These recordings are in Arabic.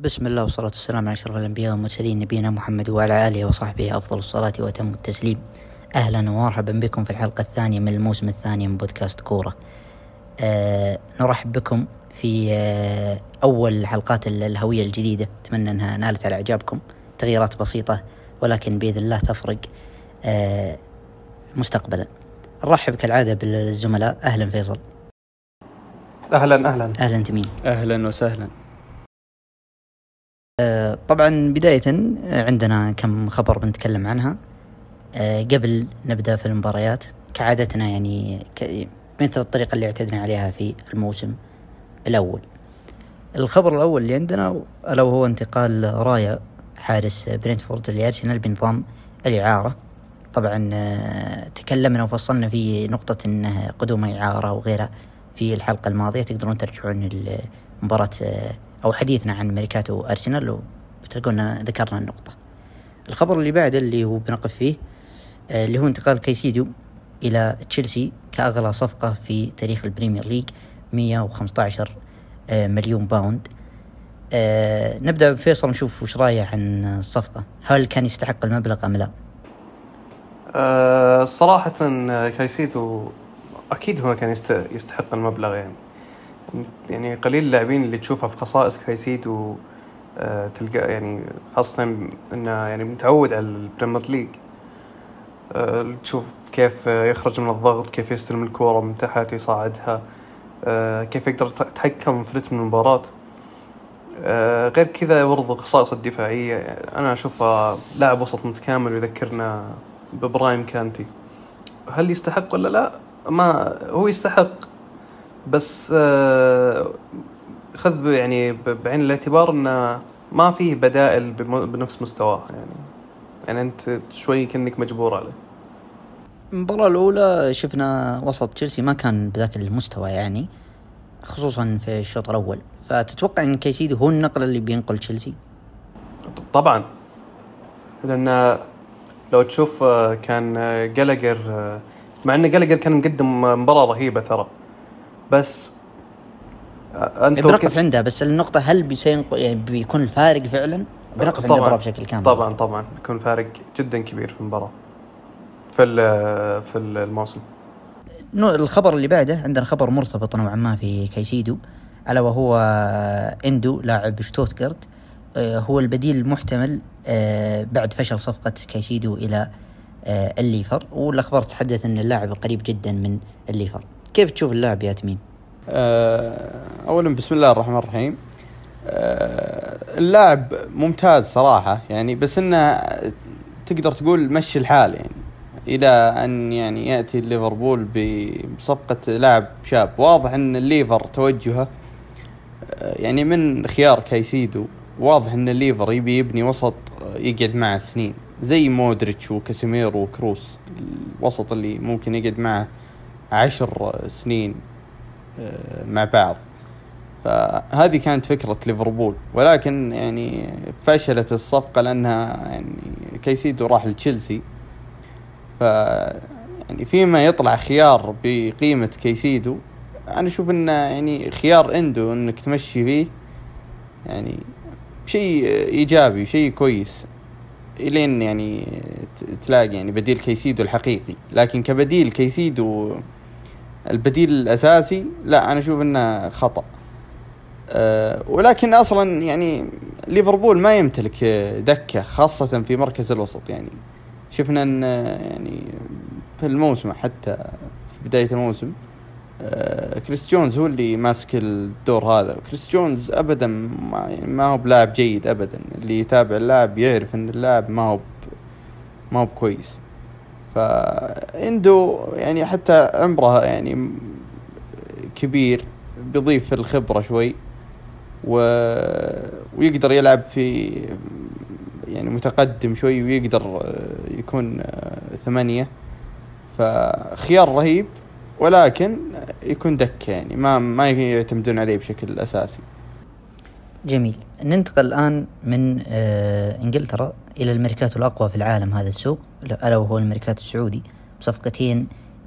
بسم الله والصلاة والسلام على أشرف الأنبياء والمرسلين نبينا محمد وعلى آله وصحبه أفضل الصلاة وأتم التسليم. أهلا ومرحبا بكم في الحلقة الثانية من الموسم الثاني من بودكاست كورة. أه نرحب بكم في أه أول حلقات الهوية الجديدة. أتمنى أنها نالت على إعجابكم. تغييرات بسيطة ولكن بإذن الله تفرق أه مستقبلا. نرحب كالعادة بالزملاء. أهلا فيصل. أهلا أهلا. أهلا تميم أهلا وسهلا. طبعا بداية آه، عندنا كم خبر بنتكلم عنها. آه، قبل نبدأ في المباريات كعادتنا يعني مثل الطريقة اللي اعتدنا عليها في الموسم الأول. الخبر الأول اللي عندنا ألا وهو انتقال رايا حارس برينتفورد لأرسنال بنظام الإعارة. طبعا آه، تكلمنا وفصلنا في نقطة أنه قدوم إعارة وغيرها في الحلقة الماضية. تقدرون ترجعون المباراة آه، أو حديثنا عن ميركاتو أرسنال وبتلقونا ذكرنا النقطة. الخبر اللي بعده اللي هو بنقف فيه آه، اللي هو انتقال كيسيدو إلى تشيلسي كأغلى صفقة في تاريخ البريمير ليج 115 آه، مليون باوند. آه، نبدأ بفيصل نشوف وش رأيه عن الصفقة. هل كان يستحق المبلغ أم لا؟ صراحة كايسيدو أكيد هو كان يست- يستحق المبلغ يعني. يعني قليل اللاعبين اللي تشوفها في خصائص كايسيدو أه تلقى يعني خاصة إنه يعني متعود على البريمير ليج. أه تشوف كيف يخرج من الضغط كيف يستلم الكورة من تحت يصعدها أه كيف يقدر يتحكم في رتم المباراة. آه، غير كذا برضو خصائصه الدفاعية. أنا أشوفه لاعب وسط متكامل ويذكرنا ببرايم كانتي. هل يستحق ولا لا؟ ما هو يستحق. بس آه، خذ يعني بعين الاعتبار انه ما فيه بدائل بنفس مستواه يعني يعني أنت شوي كأنك مجبور عليه. المباراة الأولى شفنا وسط تشيلسي ما كان بذاك المستوى يعني خصوصا في الشوط الأول. فتتوقع أن كيسيدو هو النقلة اللي بينقل تشيلسي؟ طبعا. لأن لو تشوف آه، كان آه، جالجر آه، مع إن جالجر كان مقدم مباراة رهيبة ترى. بس انت وكيف- عندها بس النقطة هل بيسينق يعني بيكون الفارق فعلا؟ بنقف عند المباراة بشكل كامل. طبعا طبعا. بيكون فارق جدا كبير في المباراة. في في الموسم. الخبر اللي بعده عندنا خبر مرتبط نوعا ما في كايسيدو ألا وهو إندو لاعب شتوتغارت. هو البديل المحتمل بعد فشل صفقة كايسيدو إلى آه، الليفر. والأخبار تتحدث إن اللاعب قريب جدا من الليفر. كيف تشوف اللاعب يا تميم؟ آه، اولا بسم الله الرحمن الرحيم آه، اللاعب ممتاز صراحة يعني بس إنه تقدر تقول مشي الحال يعني إلى أن يعني يأتي ليفربول بصفقة لاعب شاب واضح إن الليفر توجهه آه، يعني من خيار كايسيدو واضح إن الليفر يبي يبني وسط يقعد معه سنين زي مودريتش وكاسيميرو وكروس الوسط اللي ممكن يقعد معه عشر سنين آه، مع بعض. فهذه كانت فكرة ليفربول. ولكن يعني فشلت الصفقة لأنها يعني كيسيدو راح لتشيلسي. ف يعني فيما يطلع خيار بقيمة كيسيدو أنا أشوف إنه يعني خيار إندو إنك تمشي فيه يعني شيء إيجابي شيء كويس. إلين يعني تلاقي يعني بديل كيسيدو الحقيقي. لكن كبديل كيسيدو البديل الأساسي لا أنا أشوف إنه خطأ. أه ولكن أصلا يعني ليفربول ما يمتلك دكة خاصة في مركز الوسط. يعني شفنا إن يعني في الموسم حتى في بداية الموسم أه كيرتس جونز هو اللي ماسك الدور هذا. كيرتس جونز ابدا ما, يعني ما هو بلاعب جيد ابدا. اللي يتابع اللاعب يعرف إن اللاعب ما هو ما هو بكويس. فإندو يعني حتى عمره يعني كبير بيضيف الخبرة شوي و... ويقدر يلعب في يعني متقدم شوي ويقدر يكون ثمانية. فخيار رهيب ولكن يكون دكة يعني ما ما يعتمدون عليه بشكل أساسي. جميل. ننتقل الآن من آه، إنجلترا إلى الميركاتو الأقوى في العالم هذا السوق ألا وهو الميركاتو السعودي. بصفقتين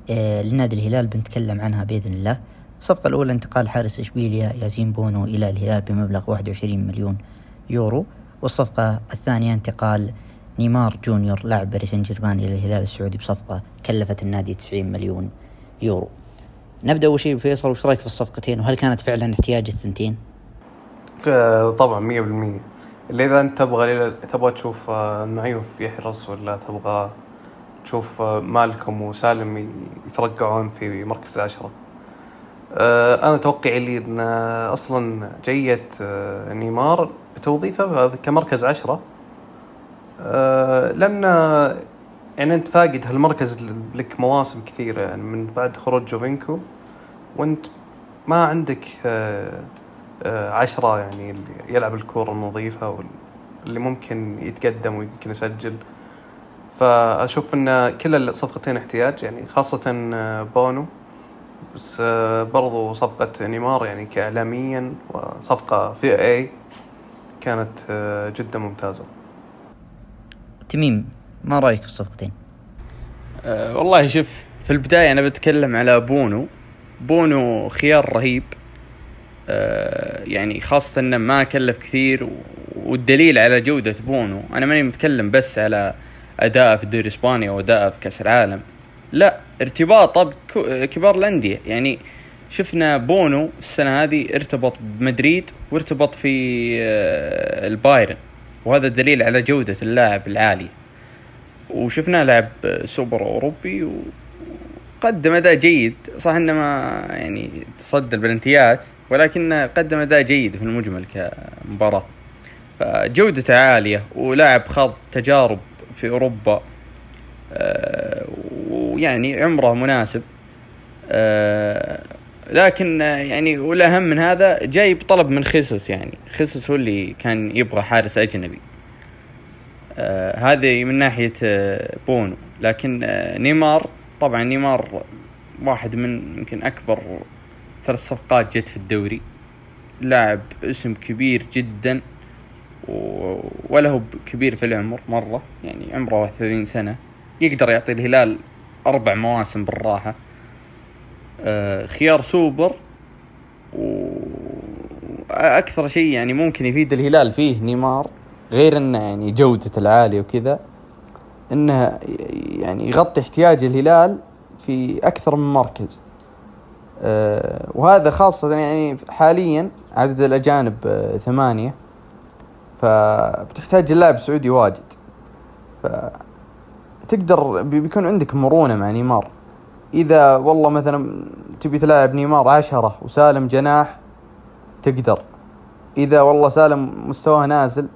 آه، لنادي الهلال بنتكلم عنها بإذن الله. الصفقة الأولى انتقال حارس إشبيليا ياسين بونو إلى الهلال بمبلغ 21 مليون يورو. والصفقة الثانية انتقال نيمار جونيور لاعب باريس سان جيرمان إلى الهلال السعودي بصفقة كلفت النادي 90 مليون يورو. نبدأ أول شيء بفيصل وش رأيك في الصفقتين؟ وهل كانت فعلا احتياج الثنتين؟ آه، طبعا مية بالمية. اللي إذا أنت تبغى تبغى تشوف آه، المعيوف يحرص ولا تبغى تشوف آه، مالكم وسالم يترقعون في مركز عشرة. أنا توقعي لي أن أصلا جية نيمار بتوظيفه كمركز عشرة. لأن يعني أنت فاقد هالمركز لك مواسم كثيرة يعني من بعد خروج جوفينكو وأنت ما عندك آه، عشرة يعني اللي يلعب الكورة النظيفة واللي ممكن يتقدم ويمكن يسجل. فأشوف أن كل الصفقتين احتياج يعني خاصة آه، بونو. بس آه، برضو صفقة نيمار يعني كإعلاميا وصفقة في إي كانت جدا ممتازة. تميم ما رأيك في الصفقتين؟ أه والله شوف في البداية أنا بتكلم على بونو. بونو خيار رهيب. آه، يعني خاصة إنه ما كلف كثير والدليل على جودة بونو. أنا ماني متكلم بس على اداءه في الدوري الإسباني أو اداءه في كأس العالم. لا ارتباطه بكبار الأندية. يعني شفنا بونو السنة هذه ارتبط بمدريد وارتبط في آه، البايرن. وهذا دليل على جودة اللاعب العالية وشفناه لعب سوبر أوروبي وقدم أداء جيد. صح إنه ما يعني تصدى البلنتيات. ولكن قدم أداء جيد في المجمل كمباراة. فجودته عالية ولاعب خاض تجارب في أوروبا آه، ويعني عمره مناسب. آه، لكن يعني والأهم من هذا جاي بطلب من خصص يعني. خصص هو اللي كان يبغى حارس أجنبي. آه، هذه من ناحية بونو. لكن نيمار طبعا نيمار واحد من يمكن أكبر ثلاث صفقات جت في الدوري. لاعب اسم كبير جدا ولا هو كبير في العمر مرة يعني عمره 31 سنة. يقدر يعطي الهلال أربع مواسم بالراحة. آه، خيار سوبر وأكثر شيء يعني ممكن يفيد الهلال فيه نيمار غير إنه يعني جودته العالية وكذا إنه يعني يغطي احتياج الهلال في أكثر من مركز. وهذا خاصة يعني حاليا عدد الأجانب آه، ثمانية. فبتحتاج اللاعب سعودي واجد. فتقدر بيكون عندك مرونة مع نيمار. إذا والله مثلا تبي تلاعب نيمار عشرة وسالم جناح تقدر. إذا والله سالم مستواه نازل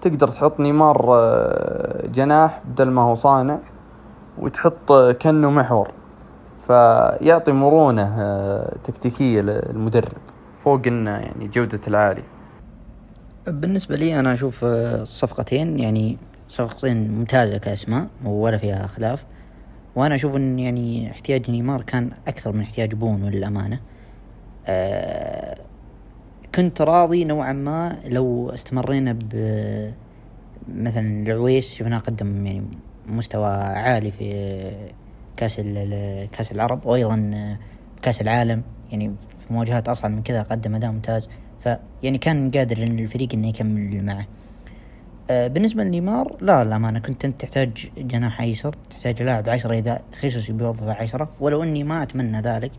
تقدر تحط نيمار آه، جناح بدل ما هو صانع وتحط كنه محور. فيعطي مرونة آه، تكتيكية للمدرب. فوق إنه يعني جودة العالية بالنسبة لي أنا أشوف آه، الصفقتين يعني صفقتين ممتازة كأسماء ولا فيها خلاف وأنا أشوف إن يعني احتياج نيمار كان أكثر من احتياج بونو للأمانة. أه كنت راضي نوعا ما لو استمرينا ب مثلا العويس شفناه قدم يعني مستوى عالي في كأس كأس العرب وأيضا كأس العالم. يعني في مواجهات أصعب من كذا قدم أداء ممتاز. فيعني كان قادر إن الفريق إنه يكمل معه. آه، بالنسبة لنيمار لا للأمانة كنت أنت تحتاج جناح أيسر تحتاج لاعب عشرة إذا خيسوس بيوظفه عشرة. ولو إني ما أتمنى ذلك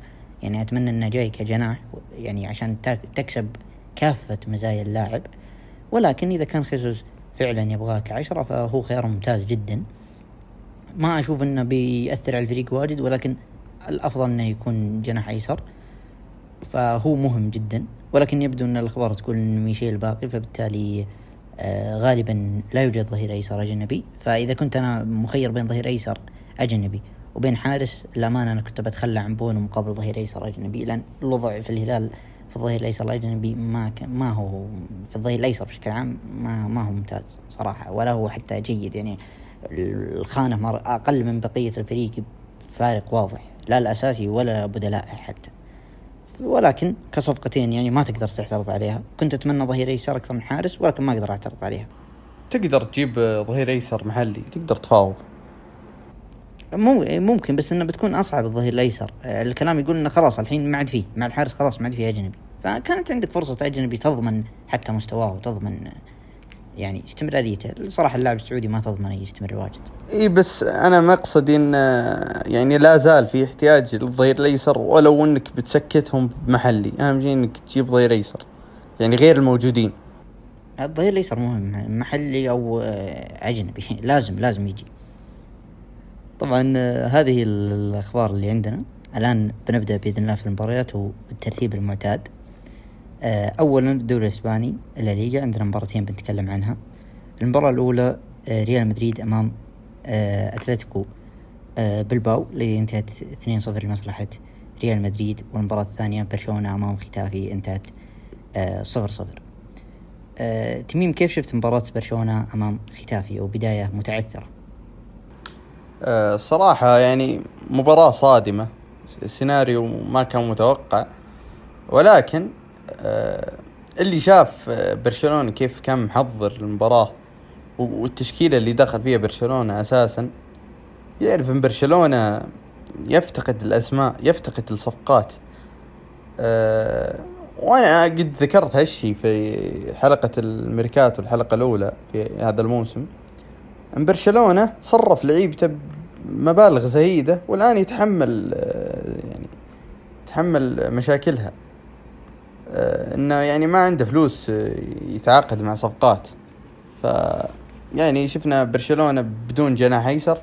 يعني أتمنى إنه جاي كجناح يعني عشان تكسب كافة مزايا اللاعب. ولكن إذا كان خيسوس فعلا يبغاه كعشرة فهو خيار ممتاز جدا. ما أشوف إنه بيأثر على الفريق واجد ولكن الأفضل إنه يكون جناح أيسر. فهو مهم جدا ولكن يبدو إن الأخبار تقول إن ميشيل باقي فبالتالي آه غالبا لا يوجد ظهير أيسر أجنبي. فإذا كنت أنا مخير بين ظهير أيسر أجنبي وبين حارس للأمانة أنا كنت بتخلى عن بونو مقابل ظهير أيسر أجنبي لأن الوضع في الهلال في الظهير الأيسر الأجنبي ما ما هو في الظهير الأيسر بشكل عام ما ما هو ممتاز صراحة ولا هو حتى جيد. يعني الخانة مر أقل من بقية الفريق فارق واضح. لا الأساسي ولا بدلاء حتى. ولكن كصفقتين يعني ما تقدر تعترض عليها. كنت أتمنى ظهير أيسر أكثر من حارس ولكن ما أقدر أعترض عليها. تقدر تجيب ظهير أيسر محلي تقدر تفاوض. ممكن بس إنه بتكون أصعب الظهير الأيسر. الكلام يقول إنه خلاص الحين ما عاد فيه. مع الحارس خلاص ما عاد فيه أجنبي. فكانت عندك فرصة أجنبي تضمن حتى مستواه وتضمن يعني استمراريته صراحة اللاعب السعودي ما تضمن يستمر واجد. إي بس أنا مقصدي إن يعني لا زال في احتياج للظهير الأيسر ولو إنك بتسكتهم محلي أهم شيء إنك تجيب ظهير أيسر يعني غير الموجودين. الظهير الأيسر مهم محلي أو آه، أجنبي. لازم لازم يجي. طبعا آه، هذه الأخبار اللي عندنا. الآن بنبدأ بإذن الله في المباريات وبالترتيب المعتاد. آه، اولا الدوري الإسباني الليغا عندنا مباراتين بنتكلم عنها. المباراة الأولى ريال مدريد أمام أتلتيكو بلباو اللي انتهت 2-0 لمصلحة ريال مدريد. والمباراة الثانية برشلونة أمام ختافي انتهت صفر صفر. آه تميم كيف شفت مباراة برشلونة أمام ختافي؟ وبداية متعثرة. آه صراحة يعني مباراة صادمة سيناريو ما كان متوقع. ولكن آه اللي شاف برشلونة كيف كان محضر المباراة والتشكيلة اللي دخل فيها برشلونة أساسا يعرف إن برشلونة يفتقد الأسماء يفتقد الصفقات. أه وأنا قد ذكرت هالشي في حلقة الميركاتو الحلقة الأولى في هذا الموسم إن برشلونة صرف لعيبته بمبالغ زهيدة والآن يتحمل يعني يتحمل مشاكلها. إنه يعني ما عنده فلوس يتعاقد مع صفقات. ف يعني شفنا برشلونة بدون جناح أيسر.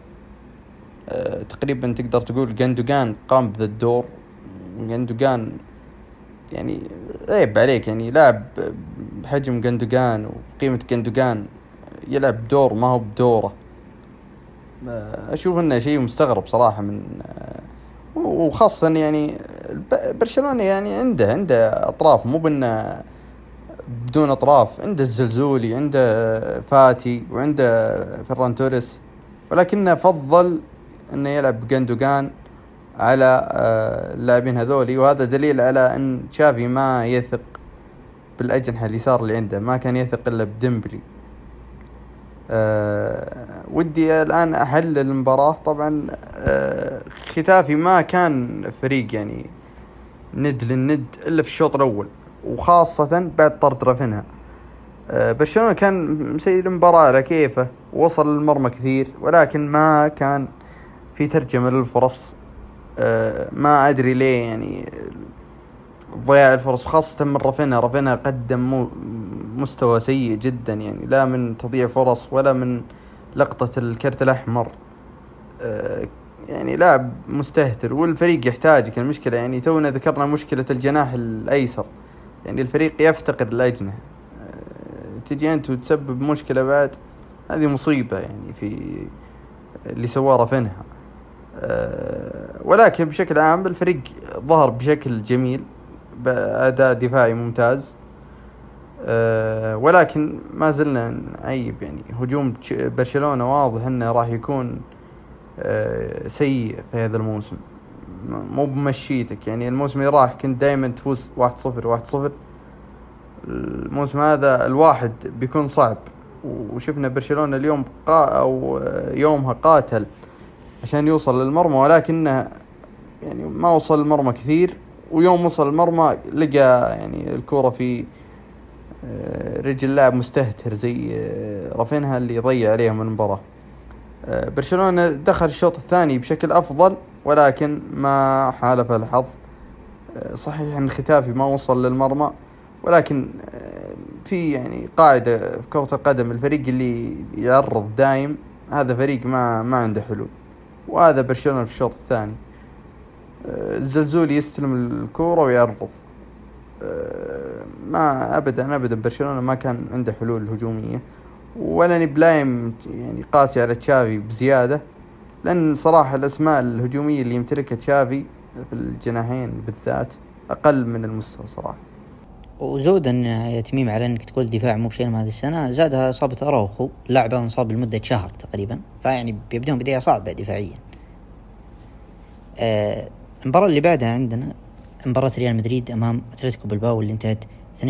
تقريبا تقدر تقول جندوجان قام بذا الدور. جندوجان يعني عيب عليك يعني لاعب بحجم جندوجان وقيمة جندوجان يلعب دور ما هو بدوره. أشوف إنه شيء مستغرب صراحة من وخاصة يعني برشلونة يعني عنده عنده أطراف مو بأنه بدون أطراف عنده الزلزولي عنده فاتي وعنده فران توريس ولكنه فضل أنه يلعب جندوجان على آه، اللاعبين هذولي وهذا دليل على أن تشافي ما يثق بالأجنحة اليسار اللي عنده ما كان يثق إلا بديمبلي. أه ودي الآن احلل المباراة. طبعا أه ختافي ما كان فريق يعني ند للند إلا في الشوط الأول وخاصة بعد طرد رافينها. أه برشلونة كان مسير المباراة؟ على كيفه؟ وصل للمرمى كثير ولكن ما كان في ترجمة للفرص. آه، ما أدري ليه يعني ضياع الفرص خاصة من رافينا رافينا قدم مستوى سيء جدا يعني لا من تضييع فرص ولا من لقطة الكرت الأحمر. آه، يعني لاعب مستهتر والفريق يحتاجك المشكلة يعني تونا ذكرنا مشكلة الجناح الأيسر. يعني الفريق يفتقر الأجنحة آه، تجي أنت وتسبب مشكلة بعد هذه مصيبة يعني في اللي سواه رافينها آه، ولكن بشكل عام الفريق ظهر بشكل جميل. بأداء دفاعي ممتاز. آه، ولكن ما زلنا نعيب يعني هجوم برشلونة واضح إنه راح يكون آه، سيء في هذا الموسم. مو بمشيتك يعني الموسم اللي راح كنت دائما تفوز واحد صفر واحد صفر. الموسم هذا الواحد بيكون صعب. وشفنا برشلونة اليوم قا أو يومها قاتل عشان يوصل للمرمى ولكنه يعني ما وصل المرمى كثير. ويوم وصل المرمى لقى يعني الكورة في آه، رجل لاعب مستهتر زي آه، رافينها اللي ضيع عليهم المباراة. آه، برشلونة دخل الشوط الثاني بشكل أفضل ولكن ما حالف الحظ. صحيح أن الختافي ما وصل للمرمى ولكن في يعني قاعدة في كرة القدم الفريق اللي يعرض دايم هذا فريق ما ما عنده حلول. وهذا برشلونة في الشوط الثاني. الزلزول يستلم الكورة ويعرض ما ابدا ابدا برشلونة ما كان عنده حلول هجومية. ولا بلايم يعني قاسي على تشافي بزيادة. لأن صراحة الأسماء الهجومية اللي يمتلكها تشافي في الجناحين بالذات أقل من المستوى صراحة. وزودا يا تميم على أنك تقول دفاع مو بشيء هذه السنة زادها إصابة أراوخو اللاعب انصاب لمدة شهر تقريبا. فيعني بيبدون بداية صعبة دفاعيا. آه المباراة اللي بعدها عندنا مباراة ريال مدريد أمام أتلتيكو بلباو اللي انتهت 2-0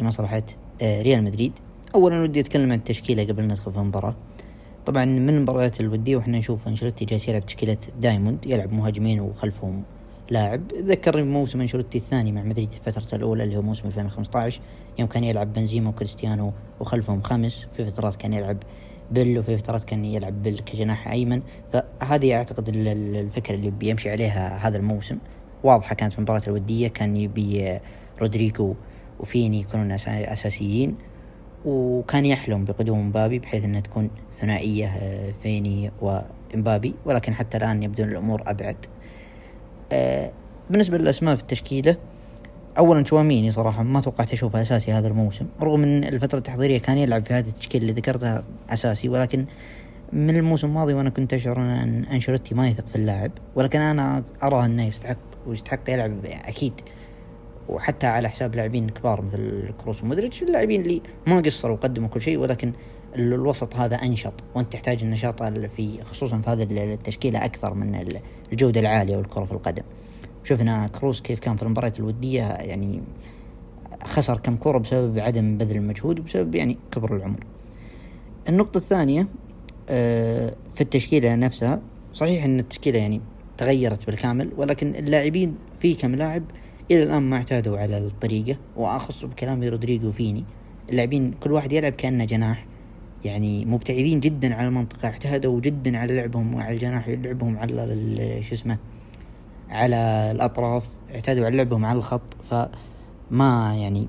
لمصلحة آه ريال مدريد. اولا ودي أتكلم عن التشكيلة قبل ندخل في المباراة. طبعا من المباريات الودية وإحنا نشوف أنشيلوتي جالس يلعب تشكيلة دايموند يلعب مهاجمين وخلفهم لاعب. ذكرني بموسم أنشيلوتي الثاني مع مدريد الفترة الأولى اللي هو موسم 2015 يوم كان يلعب بنزيما وكريستيانو وخلفهم خمس في فترات كان يلعب بيل وفي فترات كان يلعب بيل كجناح أيمن فهذه أعتقد ال- ال- الفكرة اللي بيمشي عليها هذا الموسم واضحة كانت المباراة الودية كان يبي رودريجو وفيني يكونون أساسيين وكان يحلم بقدوم مبابي بحيث إنها تكون ثنائية آه، فيني ومبابي ولكن حتى الآن يبدو الأمور أبعد. آه، بالنسبة للأسماء في التشكيلة اولا تشواميني صراحة ما توقعت أشوفه أساسي هذا الموسم رغم إن الفترة التحضيرية كان يلعب في هذه التشكيلة اللي ذكرتها أساسي ولكن من الموسم الماضي وأنا كنت أشعر أن أنشيلوتي ما يثق في اللاعب ولكن أنا ارى أنه يستحق ويستحق يلعب أكيد وحتى على حساب لاعبين كبار مثل كروس ومودريتش اللاعبين اللي ما قصروا وقدموا كل شيء ولكن ال- الوسط هذا أنشط وأنت تحتاج النشاط ال- في خصوصا في هذه ال- التشكيله أكثر من ال- الجودة العالية والكرة في القدم. شفنا كروس كيف كان في المباريات الودية يعني خسر كم كرة بسبب عدم بذل المجهود وبسبب يعني كبر العمر. النقطة الثانية آه، في التشكيلة نفسها صحيح إن التشكيلة يعني تغيرت بالكامل ولكن اللاعبين في كم لاعب إلى الآن ما اعتادوا على الطريقة وأخص بكلامي رودريجو فيني اللاعبين كل واحد يلعب كأنه جناح يعني مبتعدين جدا على المنطقة اعتادوا جدا على لعبهم على الجناح لعبهم على شو اسمه على الأطراف اعتادوا على لعبهم على الخط فما يعني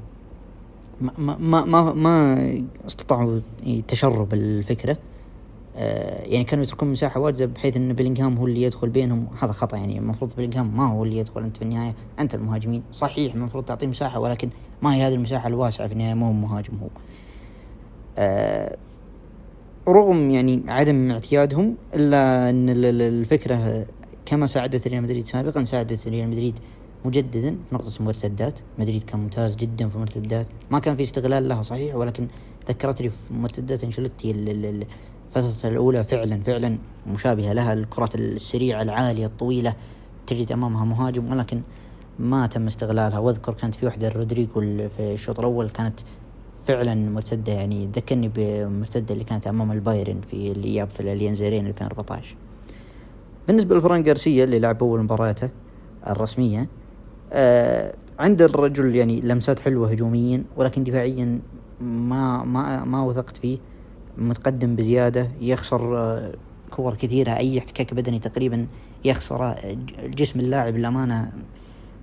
ما ما ما, ما استطاعوا تشرب الفكرة. آه، يعني كانوا يتركون مساحة واجزه بحيث إن بيلينغهام هو اللي يدخل بينهم. هذا خطأ يعني المفروض بيلينغهام ما هو اللي يدخل أنت في النهاية أنت المهاجمين. صحيح المفروض تعطيه مساحة ولكن ما هي هذه المساحة الواسعة في النهاية ما هو مهاجم هو. آه، رغم يعني عدم اعتيادهم إلا إن ال- ال- الفكرة كما ساعدت ريال مدريد سابقا ساعدت ريال مدريد مجددا في نقطة المرتدات. مدريد كان ممتاز جدا في المرتدات. ما كان في استغلال لها صحيح ولكن ذكرتني في مرتدات ال- الفترة الأولى. فعلا فعلا مشابهة لها. الكرات السريعة العالية الطويلة تجد أمامها مهاجم ولكن ما تم استغلالها. وأذكر كانت في واحدة رودريجو في الشوط الأول كانت فعلا مرتدة. يعني ذكرني بمرتدة اللي كانت أمام البايرن في الإياب في الأليانز أرينا 2014 بالنسبة لفران جارسيا اللي لعب أول مبارياته الرسمية آه عند الرجل يعني لمسات حلوة هجوميا ولكن دفاعيا ما ما ما وثقت فيه متقدم بزيادة يخسر آه كور كثيرة أي احتكاك بدني تقريبا يخسر جسم اللاعب الأمانة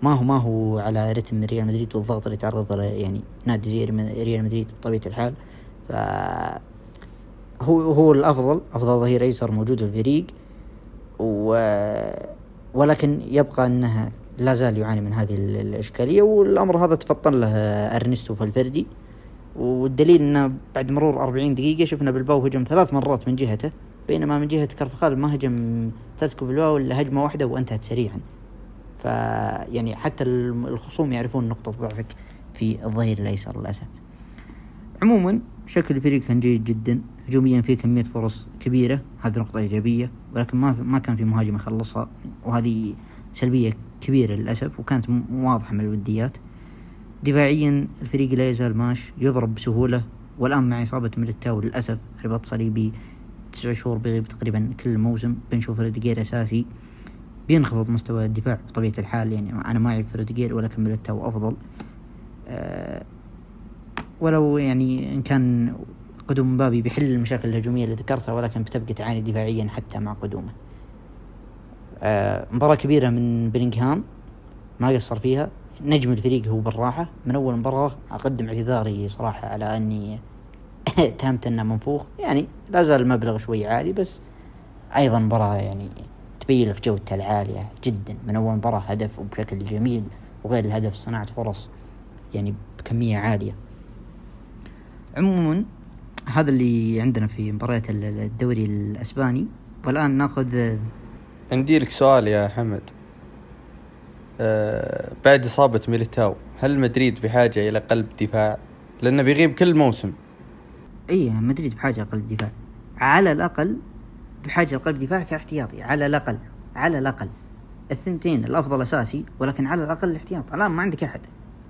ما هو ما هو على رتم ريال مدريد والضغط اللي تعرض له يعني نادي زي ريال مدريد بطبيعة الحال. ف هو هو الأفضل أفضل ظهير أيسر موجود في الفريق. و ولكن يبقى أنها لا زال يعاني من هذه ال- الإشكالية والأمر هذا تفطن له أرنستو فالفردي والدليل أنه بعد مرور 40 دقيقة شفنا بالباو هجم ثلاث مرات من جهته بينما من جهة كرفخال ما هجم تذكر بالباو إلا هجمة واحدة وانتهت سريعا. فيعني حتى الخصوم يعرفون نقطة ضعفك في الظهير الأيسر للأسف. عموما شكل الفريق كان جيد جدا. هجوميا فيه كمية فرص كبيرة. هذه نقطة إيجابية ولكن ما ما كان في مهاجم يخلصها وهذه سلبية كبيرة للأسف وكانت واضحة من الوديات. دفاعيا الفريق لا يزال ماش يضرب بسهولة والآن مع إصابة ميليتاو للأسف رباط صليبي تسع شهور بيغيب تقريبا كل موسم. بنشوف روديجير أساسي بينخفض مستوى الدفاع بطبيعة الحال. يعني أنا ما أعرف روديجير ولكن ميليتاو أفضل. أه ولو يعني إن كان قدوم مبابي بيحل المشاكل الهجومية اللي ذكرتها ولكن بتبقى تعاني دفاعيا حتى مع قدومه. آه مباراة كبيرة من بلينغهام ما قصر فيها. نجم الفريق هو بالراحة من أول مباراة أقدم اعتذاري صراحة على أني اتهمت أنه منفوخ. يعني لا زال المبلغ شوي عالي بس أيضا مباراة يعني تبين لك جودته العالية جدا. من أول مباراة هدف وبشكل جميل وغير الهدف صناعة فرص يعني بكمية عالية. عموما هذا اللي عندنا في مباريات ال- الدوري الأسباني. والآن ناخذ عندي لك سؤال يا حمد. أه بعد إصابة ميليتاو هل مدريد بحاجة إلى قلب دفاع؟ لأنه بيغيب كل موسم. إي مدريد بحاجة لقلب دفاع. على الأقل بحاجة لقلب دفاع كاحتياطي. على الأقل على الأقل. الثنتين الأفضل أساسي ولكن على الأقل الاحتياط. الآن ما عندك أحد.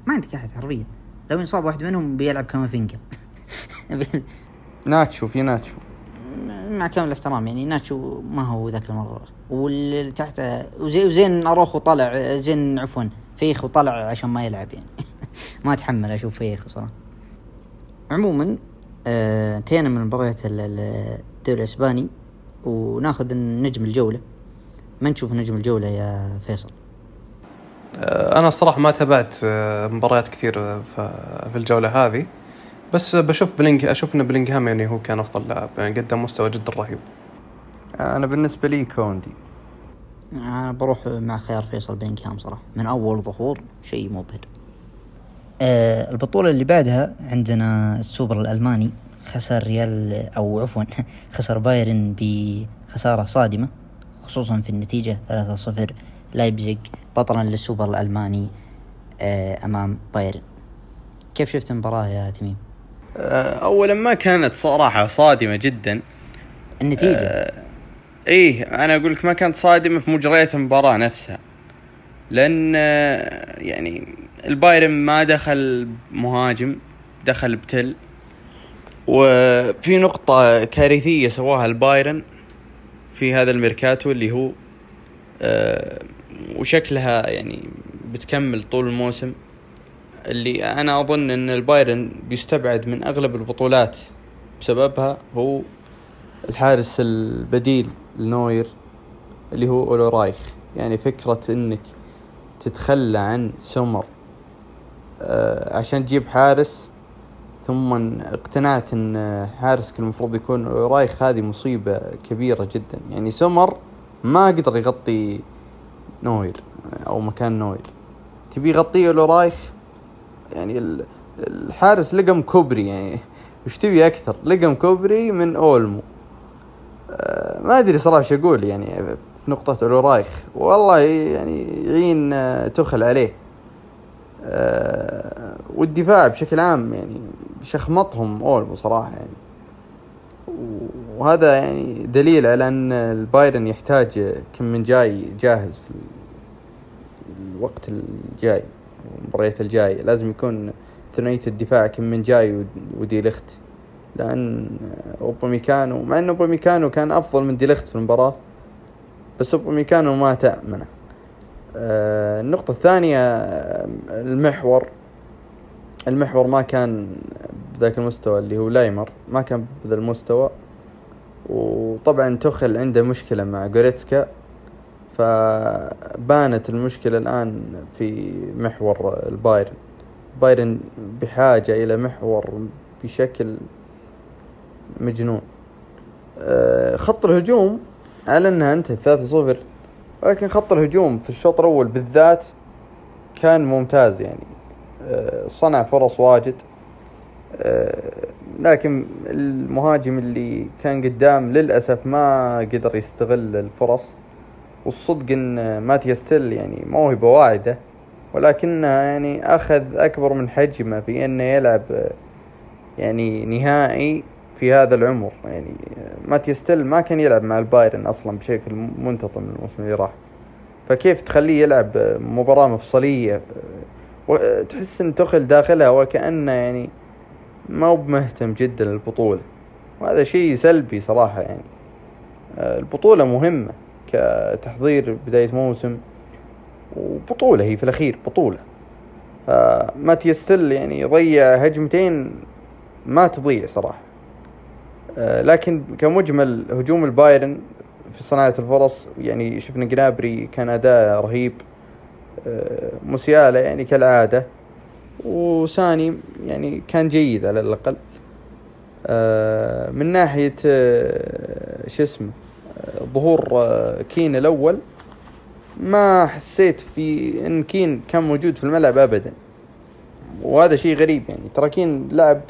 ما عندك أحد حرفيا. لو انصاب واحد منهم بيلعب كامافينجا. ناتشو في ناتشو. مع كامل الاحترام يعني ناتشو ما هو ذاك المرة. واللي تحته وزي وزين اروخو طلع زين عفوا فيخ وطلع عشان ما يلعب يعني. ما اتحمل أشوف فيخ صراحة. عموما آه، انتهينا من مباريات ال- ال- الدوري الإسباني وناخذ نجم الجولة. ما نشوف نجم الجولة يا فيصل؟ آه، أنا الصراحه ما تابعت آه، مباريات كثير آه، في الجولة هذه. بس بشوف بلينج أشوف إن بلينغهام يعني هو كان أفضل لاعب يعني قدم مستوى جدا رهيب. أنا بالنسبة لي كوندي. أنا بروح مع خيار فيصل بلينغهام صراحة من أول ظهور شيء مبهر. آه البطولة اللي بعدها عندنا السوبر الألماني خسر ريال أو عفوا خسر بايرن بخسارة صادمة خصوصا في النتيجة 3-0 لايبزيج بطلا للسوبر الألماني آه أمام بايرن. كيف شفت المباراة يا تميم؟ آه، اولا ما كانت صراحة صادمة جدا. النتيجة. آه، إيه أنا أقول لك ما كانت صادمة في مجريات المباراة نفسها. لأن آه، يعني البايرن ما دخل مهاجم دخل بتيل. وفي نقطة كارثية سواها البايرن في هذا الميركاتو اللي هو آه، وشكلها يعني بتكمل طول الموسم. اللي أنا أظن إن البايرن بيستبعد من أغلب البطولات بسببها هو الحارس البديل لنوير اللي هو أولرايخ. يعني فكرة إنك تتخلى عن سومر آه عشان تجيب حارس ثم اقتنعت إن حارسك المفروض يكون رايخ هذه مصيبة كبيرة جدا. يعني سومر ما قدر يغطي نوير أو مكان نوير. تبي يغطيه أولرايخ؟ يعني ال- الحارس لقم كوبري يعني وش تبي أكثر؟ لقم كوبري من أولمو. آه، ما أدري صراحة إيش أقول يعني في نقطة اورايخ والله يعني يعين آه، تخل عليه. آه، والدفاع بشكل عام يعني شخمطهم أولمو صراحة يعني. وهذا يعني دليل على أن البايرن يحتاج كم من جاي جاهز في الوقت الجاي. المباريات الجاية. لازم يكون ثنائية الدفاع كم من جاي ود- ودي لخت لأن أوباميكانو مع أن أوباميكانو كان أفضل من دي لخت في المباراة بس أوباميكانو ما تأمنه. آه، النقطة الثانية المحور. المحور ما كان بذاك المستوى اللي هو لايمر ما كان بذا المستوى. وطبعا تخل عنده مشكلة مع جوريتسكا. فبانت المشكلة الآن في محور البايرن. بايرن بحاجة إلى محور بشكل مجنون. آه، خط الهجوم على أنها انتهت 3-0 ولكن خط الهجوم في الشوط الأول بالذات كان ممتاز يعني. آه، صنع فرص واجد. آه، لكن المهاجم اللي كان قدام للأسف ما قدر يستغل الفرص. والصدق إن ماتياس تيل يعني موهبة واعدة ولكنها يعني أخذ أكبر من حجمه في إنه يلعب يعني نهائي في هذا العمر. يعني ماتياس تيل ما كان يلعب مع البايرن أصلا بشكل منتظم الموسم اللي راح. فكيف تخليه يلعب مباراة مفصلية؟ وتحس إن تخل داخلها وكأنه يعني ما هو بمهتم جدا للبطولة. وهذا شيء سلبي صراحة يعني. البطولة مهمة. كتحضير بداية موسم وبطولة هي في الأخير بطولة. ماتياس تيل يعني ضيع هجمتين ما تضيع صراحة. آه، لكن كمجمل هجوم البايرن في صناعة الفرص يعني شفنا جنابري كان أداء رهيب. آه، موسيالا يعني كالعادة. وساني يعني كان جيد على الأقل. آه، من ناحية شو اسمه ظهور آه، كين الأول. ما حسيت في إن كين كان موجود في الملعب ابدا. وهذا شيء غريب يعني. ترى كين لعب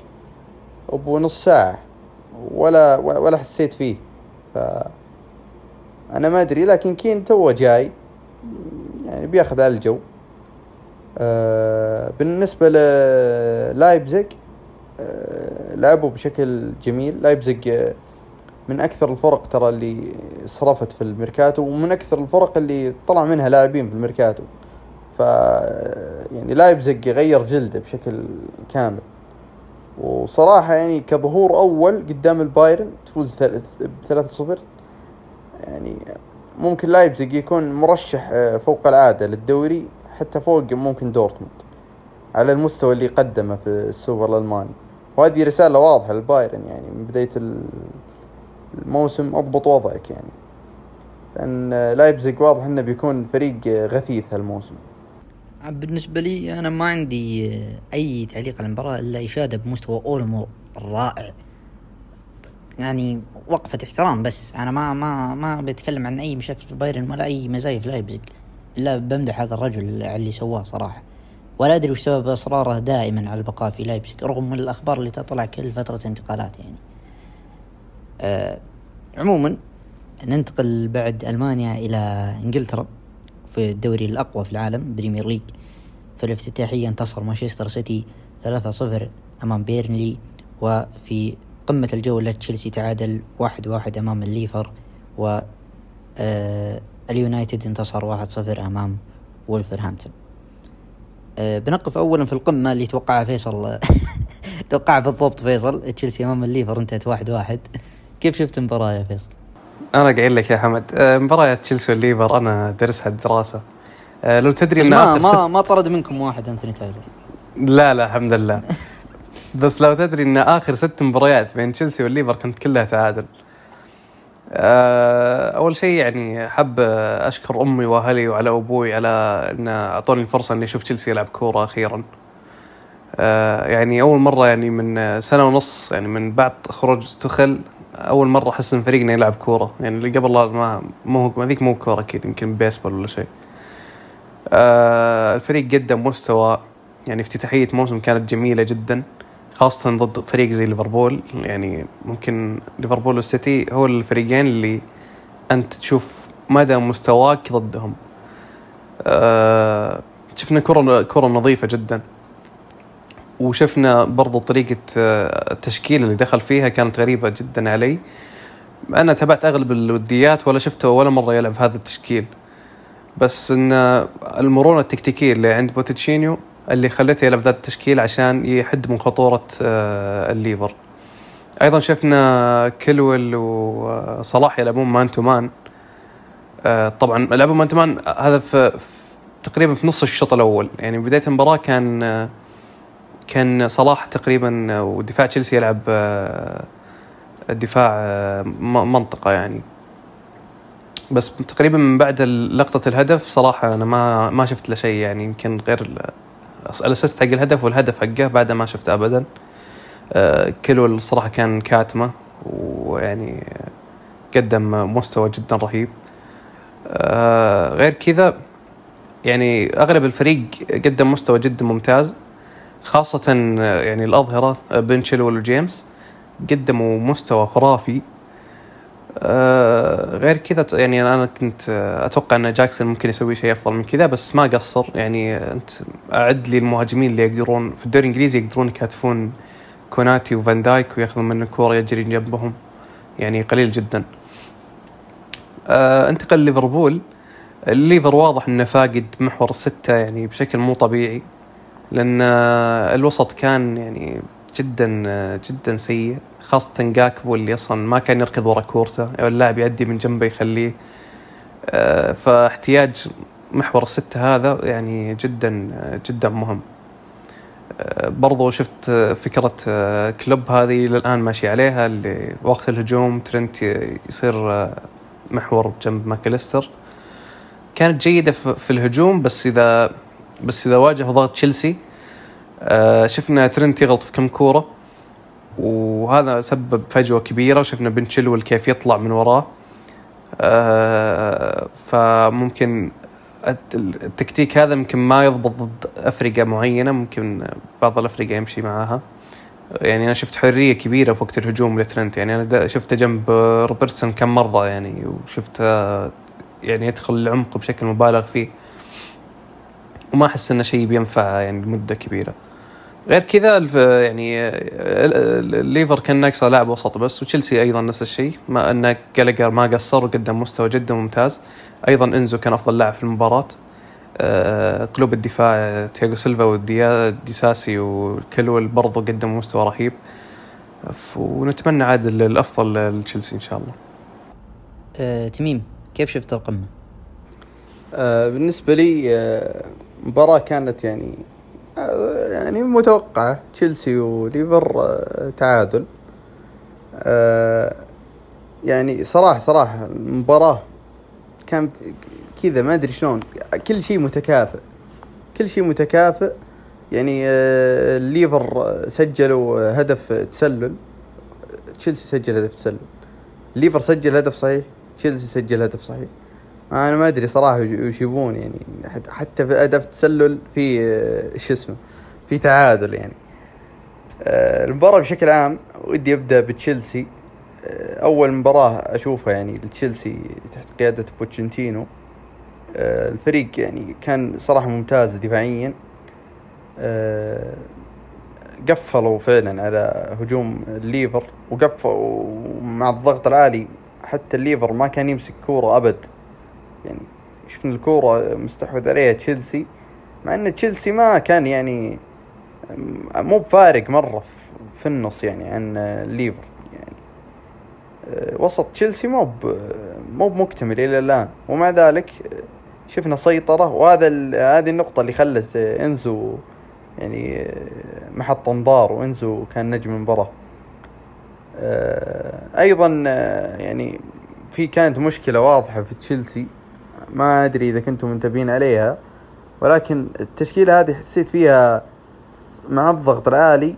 أبو نص ساعة ولا ولا حسيت فيه. ف أنا ما أدري لكن كين توه جاي يعني بياخذ على الجو. آه بالنسبة للايبزيج آه لعبوا بشكل جميل. لايبزيج آه من أكثر الفرق ترى اللي صرفت في الميركاتو ومن أكثر الفرق اللي طلع منها لاعبين في الميركاتو. ف يعني لايبزيج غير جلده بشكل كامل. وصراحة يعني كظهور أول قدام البايرن تفوز بثلاثة صفر. يعني ممكن لايبزيج يكون مرشح آه، فوق العادة للدوري حتى فوق ممكن دورتموند على المستوى اللي قدمه في السوبر الألماني. وهذه رسالة واضحة للبايرن يعني من بداية الموسم أضبط وضعك يعني. لأن لايبزيج واضح إنه بيكون فريق غثيث هالموسم. بالنسبة لي أنا ما عندي أي تعليق على المباراة إلا إشادة بمستوى أولمو الرائع يعني وقفة احترام بس. أنا ما ما ما بتكلم عن أي مشاكل في بايرن ولا أي مزايا في لايبزيج إلا بمدح هذا الرجل على اللي سواه صراحة. ولا أدري وش سبب إصراره دائما على البقاء في لايبزيج رغم الأخبار اللي تطلع كل فترة انتقالات يعني. عموما ننتقل بعد ألمانيا إلى إنجلترا في الدوري الأقوى في العالم Premier League. في الافتتاحية انتصر مانشستر سيتي 3-0 أمام بيرنلي. وفي قمة الجولة تشيلسي تعادل واحد واحد أمام الليفر. و آه اليونايتد انتصر 1-0 أمام وولفرهامبتون. آه بنقف أولا في القمة اللي توقعها فيصل. توقعها بالضبط فيصل. تشيلسي أمام الليفر انتهت واحد واحد. كيف شفت المباراة يا فيصل؟ أنا قايل لك يا حمد آه، مباراة تشيلسي والليفر أنا دارسها دراسة. آه، لو تدري إن ما ما, ما طرد منكم واحد أنثوني تايلور. لا لا الحمد لله. بس لو تدري إن آخر ست مباريات بين تشيلسي والليفر كانت كلها تعادل. آه، أول شيء يعني حب أشكر أمي وأهلي وعلى أبوي على إن أعطوني الفرصة إني أشوف تشيلسي يلعب كورة أخيرا. يعني أول مرة يعني من سنة ونص يعني من بعد خروج توخيل أول مرة أحس إن فريقنا يلعب كورة. يعني اللي قبل ما مو ما ذيك مو كورة أكيد يمكن بيسبول ولا شيء. آه الفريق قدم مستوى يعني افتتاحية موسم كانت جميلة جدا خاصة ضد فريق زي ليفربول. يعني ممكن ليفربول والسيتي هو الفريقين اللي أنت تشوف مدى مستواك ضدهم. آه شفنا كرة كرة نظيفة جدا. وشفنا برضو طريقة آه، التشكيل اللي دخل فيها كانت غريبة جدا علي. أنا تابعت أغلب الوديات ولا شفته ولا مرة يلعب هذا التشكيل. بس إن المرونة التكتيكية اللي عند بوتشيتينو اللي خلته يلعب ذا التشكيل عشان يحد من خطورة آه، الليفر. أيضا شفنا كولويل وصلاح يلعبون man to man. طبعا لعبوا man to man هذا في تقريبا في نص الشوط الأول. يعني بداية المباراة كان آه، كان صلاح تقريبا ودفاع تشيلسي يلعب آه، الدفاع آه، منطقة يعني. بس تقريبا من بعد لقطة الهدف صراحة أنا ما ما شفت له شيء يعني يمكن غير الأسيست حق الهدف والهدف حقه بعده ما شفته أبدا. آه، كلو الصراحة كان كاتمة ويعني قدم مستوى جدا رهيب. غير كذا يعني أغلب الفريق قدم مستوى جدا ممتاز. خاصة يعني الأظهرة بن تشيلول وجيمس قدموا مستوى خرافي. آه غير كذا يعني أنا كنت أتوقع أن جاكسون ممكن يسوي شيء أفضل من كذا بس ما قصر. يعني أنت أعد لي المهاجمين اللي يقدرون في الدوري الإنجليزي يقدرون يكاتفون كوناتي وفان دايك وياخذون من الكوره يجري جنبهم. يعني قليل جدا. آه انتقل ليفربول. الليفر واضح إنه فاقد محور الستة يعني بشكل مو طبيعي. لأن الوسط كان يعني جدا جدا سيء خاصة جاكبو اللي أصلا ما كان يركض ورا كورته. أو اللاعب يعدي من جنبه يخليه. آه، فاحتياج محور الستة هذا يعني جدا جدا مهم. آه، برضو شفت فكرة آه، كلوب هذه للآن ماشي عليها اللي وقت الهجوم ترنت يصير محور جنب ماكاليستر. كانت جيدة في الهجوم بس إذا بس إذا واجه ضغط تشيلسي آه شفنا ترنت يغلط في كم كورة وهذا سبب فجوة كبيرة وشفنا بن تشيلول كيف يطلع من وراه. آه فممكن التكتيك هذا ممكن ما يضبط ضد افرقه معينة ممكن بعض الافرقه يمشي معاها. يعني أنا شفت حرية كبيرة في وقت الهجوم لترنت يعني أنا شفته جنب روبرتسون كم مرة يعني وشفته يعني يدخل العمق بشكل مبالغ فيه. وما أحس إنه شيء بينفع يعني لمدة كبيرة. غير كذا يعني الليفر كان ناقصة لاعب وسط بس وتشيلسي أيضا نفس الشيء ما إن جالاجر ما قصر وقدم مستوى جدا ممتاز. أيضا إنزو كان أفضل لاعب في المباراة. آه، قلوب الدفاع تياغو سيلفا وديساسي وكولويل برضو قدموا مستوى رهيب. ونتمنى عاد ال- الأفضل لتشيلسي إن شاء الله. آه، تميم كيف شفت القمة؟ آه، بالنسبة لي آه، مباراة كانت يعني يعني متوقعة. تشيلسي وليفر آه، تعادل. آه، يعني صراحة صراحة المباراة كان كذا ما أدري شلون كل شيء متكافئ. كل شيء متكافئ. يعني آه، الليفر سجلوا هدف تسلل. تشيلسي سجل هدف تسلل. الليفر سجل هدف صحيح تشيلسي سجل هدف صحيح. أنا ما أدري صراحة وش يبون يعني. حت- حتى في هدف تسلل في آه، شو اسمه في تعادل يعني. آه، المباراة بشكل عام ودي أبدأ بتشيلسي. آه، أول مباراة أشوفها يعني لتشيلسي تحت قيادة بوتشيتينو. الفريق يعني كان صراحة ممتاز دفاعيا. قفلوا فعلا على هجوم الليفر وقفوا مع الضغط العالي. حتى الليفر ما كان يمسك كورة أبد. يعني شفنا الكورة مستحوذ عليها تشيلسي مع إن تشيلسي ما كان يعني مو بفارق مرة في- النص يعني عن الليفر يعني. آه، وسط تشيلسي مو مو بمكتمل إلى الآن. ومع ذلك آه، شفنا سيطرة وهذا هذه النقطة اللي خلت إنزو يعني آه، محط انظار وإنزو كان نجم المباراة. أيضا يعني في كانت مشكلة واضحة في تشيلسي. ما أدري إذا كنتم منتبهين عليها ولكن التشكيلة هذه حسيت فيها مع الضغط العالي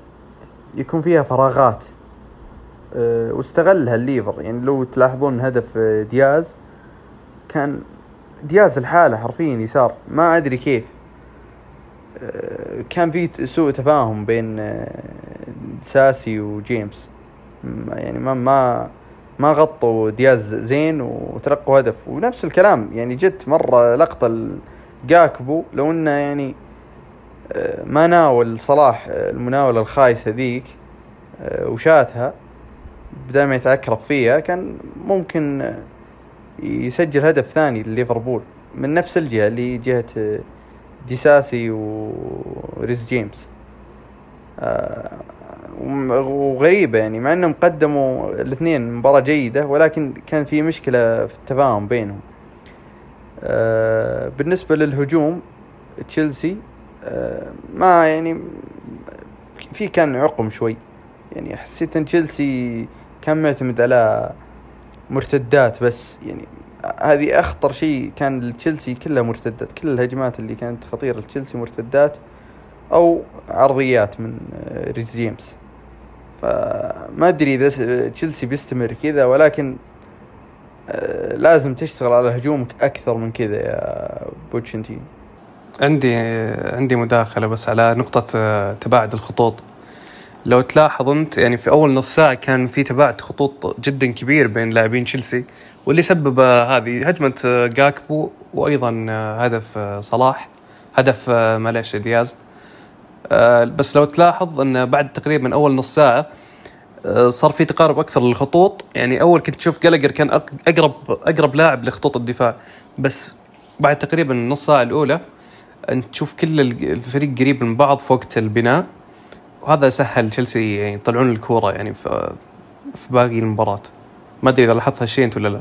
يكون فيها فراغات أه واستغلها الليفر. يعني لو تلاحظون هدف آه، دياز كان دياز الحالة حرفيا يسار. ما أدري كيف أه كان في سوء تفاهم بين آه، ساسي وجيمس. يعني ما ما ما غطوا دياز زين وتلقوا هدف. ونفس الكلام يعني جت مرة لقطة ال- جاكبو لو إنه يعني آه، ما ناول صلاح آه، المناولة الخايسة ذيك آه، وشاتها بدل ما يتعكرف فيها كان ممكن يسجل هدف ثاني لليفربول. من نفس الجهة اللي جهة ديساسي وريس جيمس. وغريبة يعني مع إنهم قدموا الاثنين مباراة جيدة ولكن كان في مشكلة في التفاهم بينهم. آه، بالنسبة للهجوم تشيلسي آه، ما يعني في كان عقم شوي. يعني حسيت إن تشيلسي كان معتمد على مرتدات بس. يعني هذه أخطر شيء كان لتشيلسي كلها مرتدات كل الهجمات اللي كانت خطيرة لتشيلسي مرتدات أو عرضيات من آه، ريس جيمس. فما أدري إذا تشيلسي بيستمر كذا ولكن آه، لازم تشتغل على هجومك أكثر من كذا يا بوتشنتين عندي عندي مداخلة بس على نقطة آه، تباعد الخطوط. لو تلاحظ أنت يعني في أول نص ساعة كان في تباعد خطوط جدا كبير بين لاعبين تشيلسي واللي سبب آه، هذه هجمة آه، جاكبو وأيضا هدف صلاح هدف معلش دياز. بس لو تلاحظ إن بعد تقريبا أول نص ساعة آه، صار في تقارب أكثر للخطوط. يعني أول كنت تشوف جالجر كان اقرب أقرب لاعب لخطوط الدفاع. بس بعد تقريبا النص ساعة الأولى أنت تشوف كل ال- الفريق قريب من بعض في وقت البناء. وهذا سهل تشيلسي يعني يطلعون الكورة يعني في باقي المباراة. ما أدري إذا لاحظت هالشيء أنت ولا لا.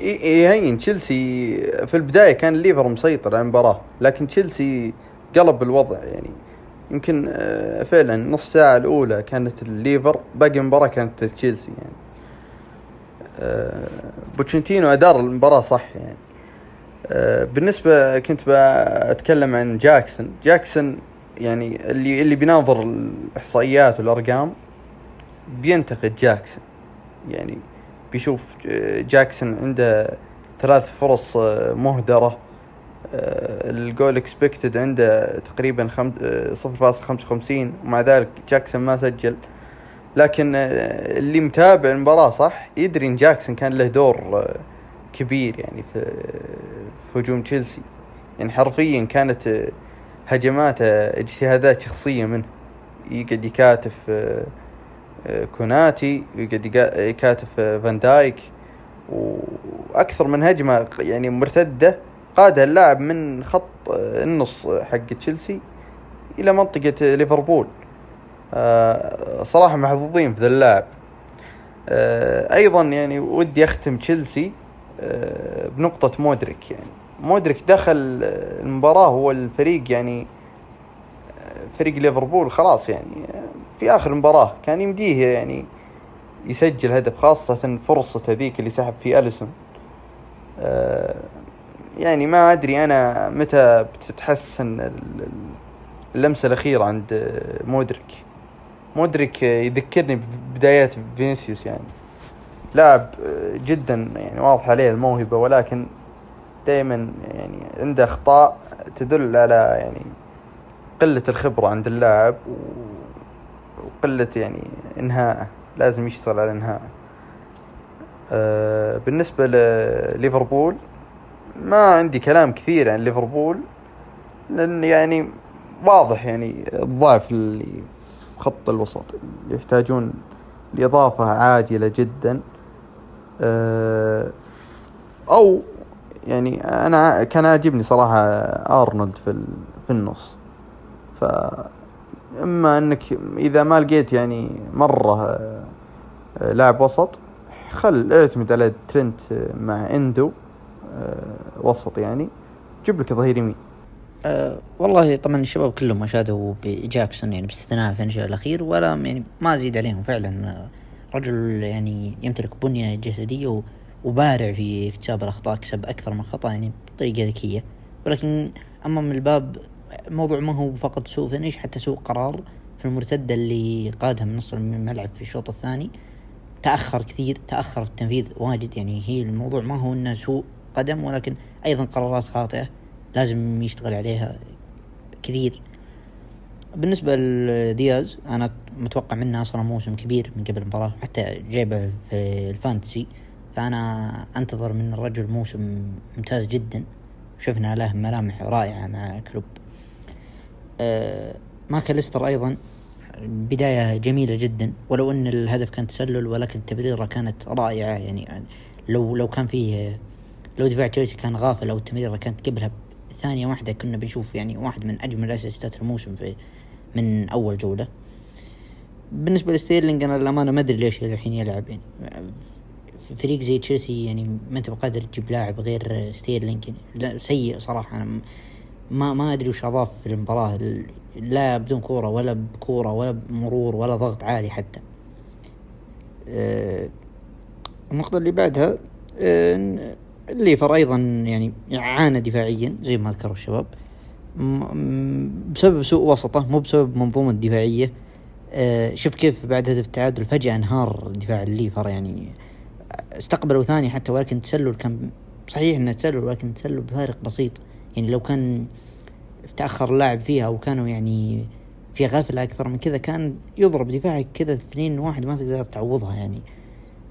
يهين تشيلسي في البداية كان الليفر مسيطر على المباراة لكن تشيلسي قلب الوضع يعني. يمكن آه، فعلا نص ساعة الأولى كانت الليفر باقي المباراة كانت تشيلسي يعني. آه، بوتشيتينو أدار المباراة صح يعني. آه، بالنسبة كنت بتكلم عن جاكسون. جاكسون يعني اللي اللي بيناظر الإحصائيات والأرقام بينتقد جاكسون يعني. بيشوف جاكسون عنده ثلاث فرص مهدرة. ال goal expected عنده تقريبا خم... آه، 0.55 ومع ذلك جاكسون ما سجل. لكن آه، اللي متابع المباراة صح؟ يدري ان جاكسون كان له دور آه، كبير يعني في هجوم تشيلسي. يعني حرفيا كانت آه، هجماته اجتهادات شخصية منه. يقعد يكاتف آه، آه، كوناتي ويقعد يقا- يكاتف آه، فان دايك. وأكثر من هجمة يعني مرتدة قادها اللاعب من خط النص حق تشيلسي إلى منطقة ليفربول. آه، صراحة محظوظين في ذا اللاعب. آه، أيضا يعني ودي أختم تشيلسي آه، بنقطة مودريك يعني. مودريك دخل المباراة هو الفريق يعني فريق ليفربول خلاص يعني. في آخر المباراة كان يمديه يعني يسجل هدف خاصة فرصة ذيك اللي سحب فيه أليسون. يعني ما أدري أنا متى بتتحسن اللمسة الأخيرة عند مودريك. مودريك يذكرني ببدايات فينيسيوس يعني. لاعب جدا يعني واضح عليه الموهبة ولكن دائما يعني عنده أخطاء تدل على يعني قلة الخبرة عند اللاعب وقلة يعني انهاءه لازم يشتغل على انهاءه أه بالنسبة لليفربول ما عندي كلام كثير عن ليفربول لأن يعني واضح يعني الضعف اللي في خط الوسط يحتاجون لإضافة عاجلة جدا. أه أو يعني أنا كان عاجبني صراحة أرنولد في في النص. ف إما أنك إذا ما لقيت يعني مرة آه، لاعب وسط خل اعتمد على ترنت مع إندو. وسط يعني. جيب لك ظهير يمين. أه والله طبعا الشباب كلهم اشادوا بجاكسون يعني باستثناء في الشيء الاخير ولا يعني ما أزيد عليهم فعلا. رجل يعني يمتلك بنية جسدية وبارع في اكتشاف الأخطاء كسب أكثر من خطأ يعني بطريقة ذكية. ولكن أما من الباب الموضوع ما هو فقط سوء فينش حتى سوء قرار في المرتدة اللي قادها من نص الملعب في الشوط الثاني. تأخر كثير تأخر في التنفيذ واجد يعني. هي الموضوع ما هو إنه سوء قدم ولكن أيضا قرارات خاطئة لازم يشتغل عليها كثير. بالنسبة لدياز أنا متوقع منه أصلا موسم كبير من قبل المباراة حتى جايبة في الفانتسي. فأنا أنتظر من الرجل موسم ممتاز جدا. شفنا له ملامح رائعة مع كلوب. أه ماكاليستر أيضا بداية جميلة جدا. ولو أن الهدف كان تسلل ولكن التبريرة كانت رائعة. يعني لو لو كان فيه لو دفاع تشيلسي كان غافل أو التمريرة كانت قبلها ثانية واحدة كنا بنشوف يعني واحد من أجمل الأسيستات الموسم في من أول جولة. بالنسبة لستيرلينج أنا للأمانة ما أدري ليش الحين يلعب يعني. فريق زي تشيلسي يعني ما أنت بقادر تجيب لاعب غير ستيرلينج يعني. سيء صراحة. أنا ما ما أدري وش أضاف في المباراة. لا بدون كورة ولا بكورة ولا بمرور ولا ضغط عالي حتى. أه النقطة اللي بعدها أه الليفر أيضا يعني عانى دفاعيا زي ما ذكروا الشباب. بسبب سوء وسطه مو بسبب منظومة دفاعية. آه شوف كيف بعد هدف التعادل فجأة انهار دفاع الليفر يعني. استقبلوا ثاني حتى ولكن تسلل كان صحيح إنه تسلل ولكن تسلل بفارق بسيط. يعني لو كان تأخر اللاعب فيها وكانوا يعني في غفلة أكثر من كذا كان يضرب دفاعك كذا اثنين واحد ما تقدر تعوضها يعني.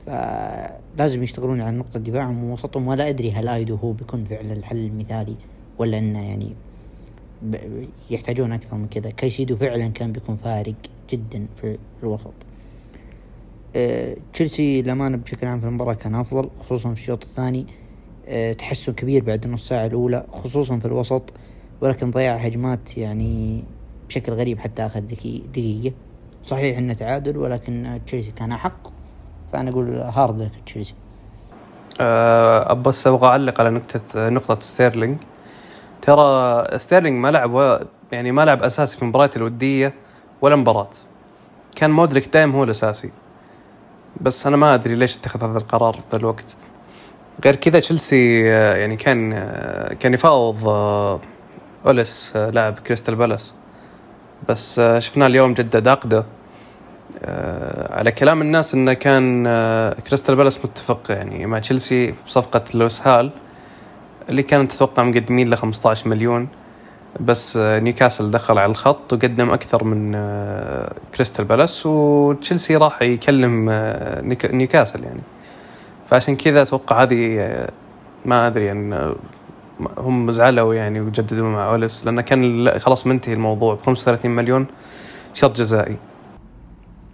فلازم يشتغلون على نقطة دفاعهم ووسطهم ولا أدري هل آيدو هو بيكون فعلا الحل المثالي ولا أنه يعني يحتاجون أكثر من كذا. كايسيدو فعلا كان بيكون فارق جدا في الوسط. أه تشيلسي للأمانة بشكل عام في المباراة كان أفضل خصوصا في الشوط الثاني. أه تحسن كبير بعد النص ساعة الأولى خصوصا في الوسط ولكن ضياع هجمات يعني بشكل غريب حتى آخر دقيقة. صحيح إنه تعادل ولكن تشيلسي كان أحق. فانا أقول hard تشيلسي أه بس أبغى أعلق على نقطة نقطة ستيرلينج. ترى ستيرلينج ما لعب يعني ما لعب أساسي في المباريات الودية ولا مباراة. كان مودريك دايم هو الأساسي. بس أنا ما أدري ليش اتخذ هذا القرار في الوقت. غير كذا تشيلسي آه، يعني كان آه، كان يفاوض آه، أوليس لاعب كريستال بالاس. بس شفناه اليوم جدد عقده. على كلام الناس إنه كان آه، كريستال بالاس متفق يعني مع تشيلسي بصفقة لويس هال اللي كانت تتوقع مقدمين له 15 مليون. بس آه، نيوكاسل دخل على الخط وقدم أكثر من كريستال بالاس وتشيلسي راح يكلم نيوكاسل يعني. فعشان كذا أتوقع هذه ما أدري يعني هم زعلوا يعني وجددوا مع أوليس لأنه كان خلاص منتهي الموضوع ب 35 مليون شرط جزائي.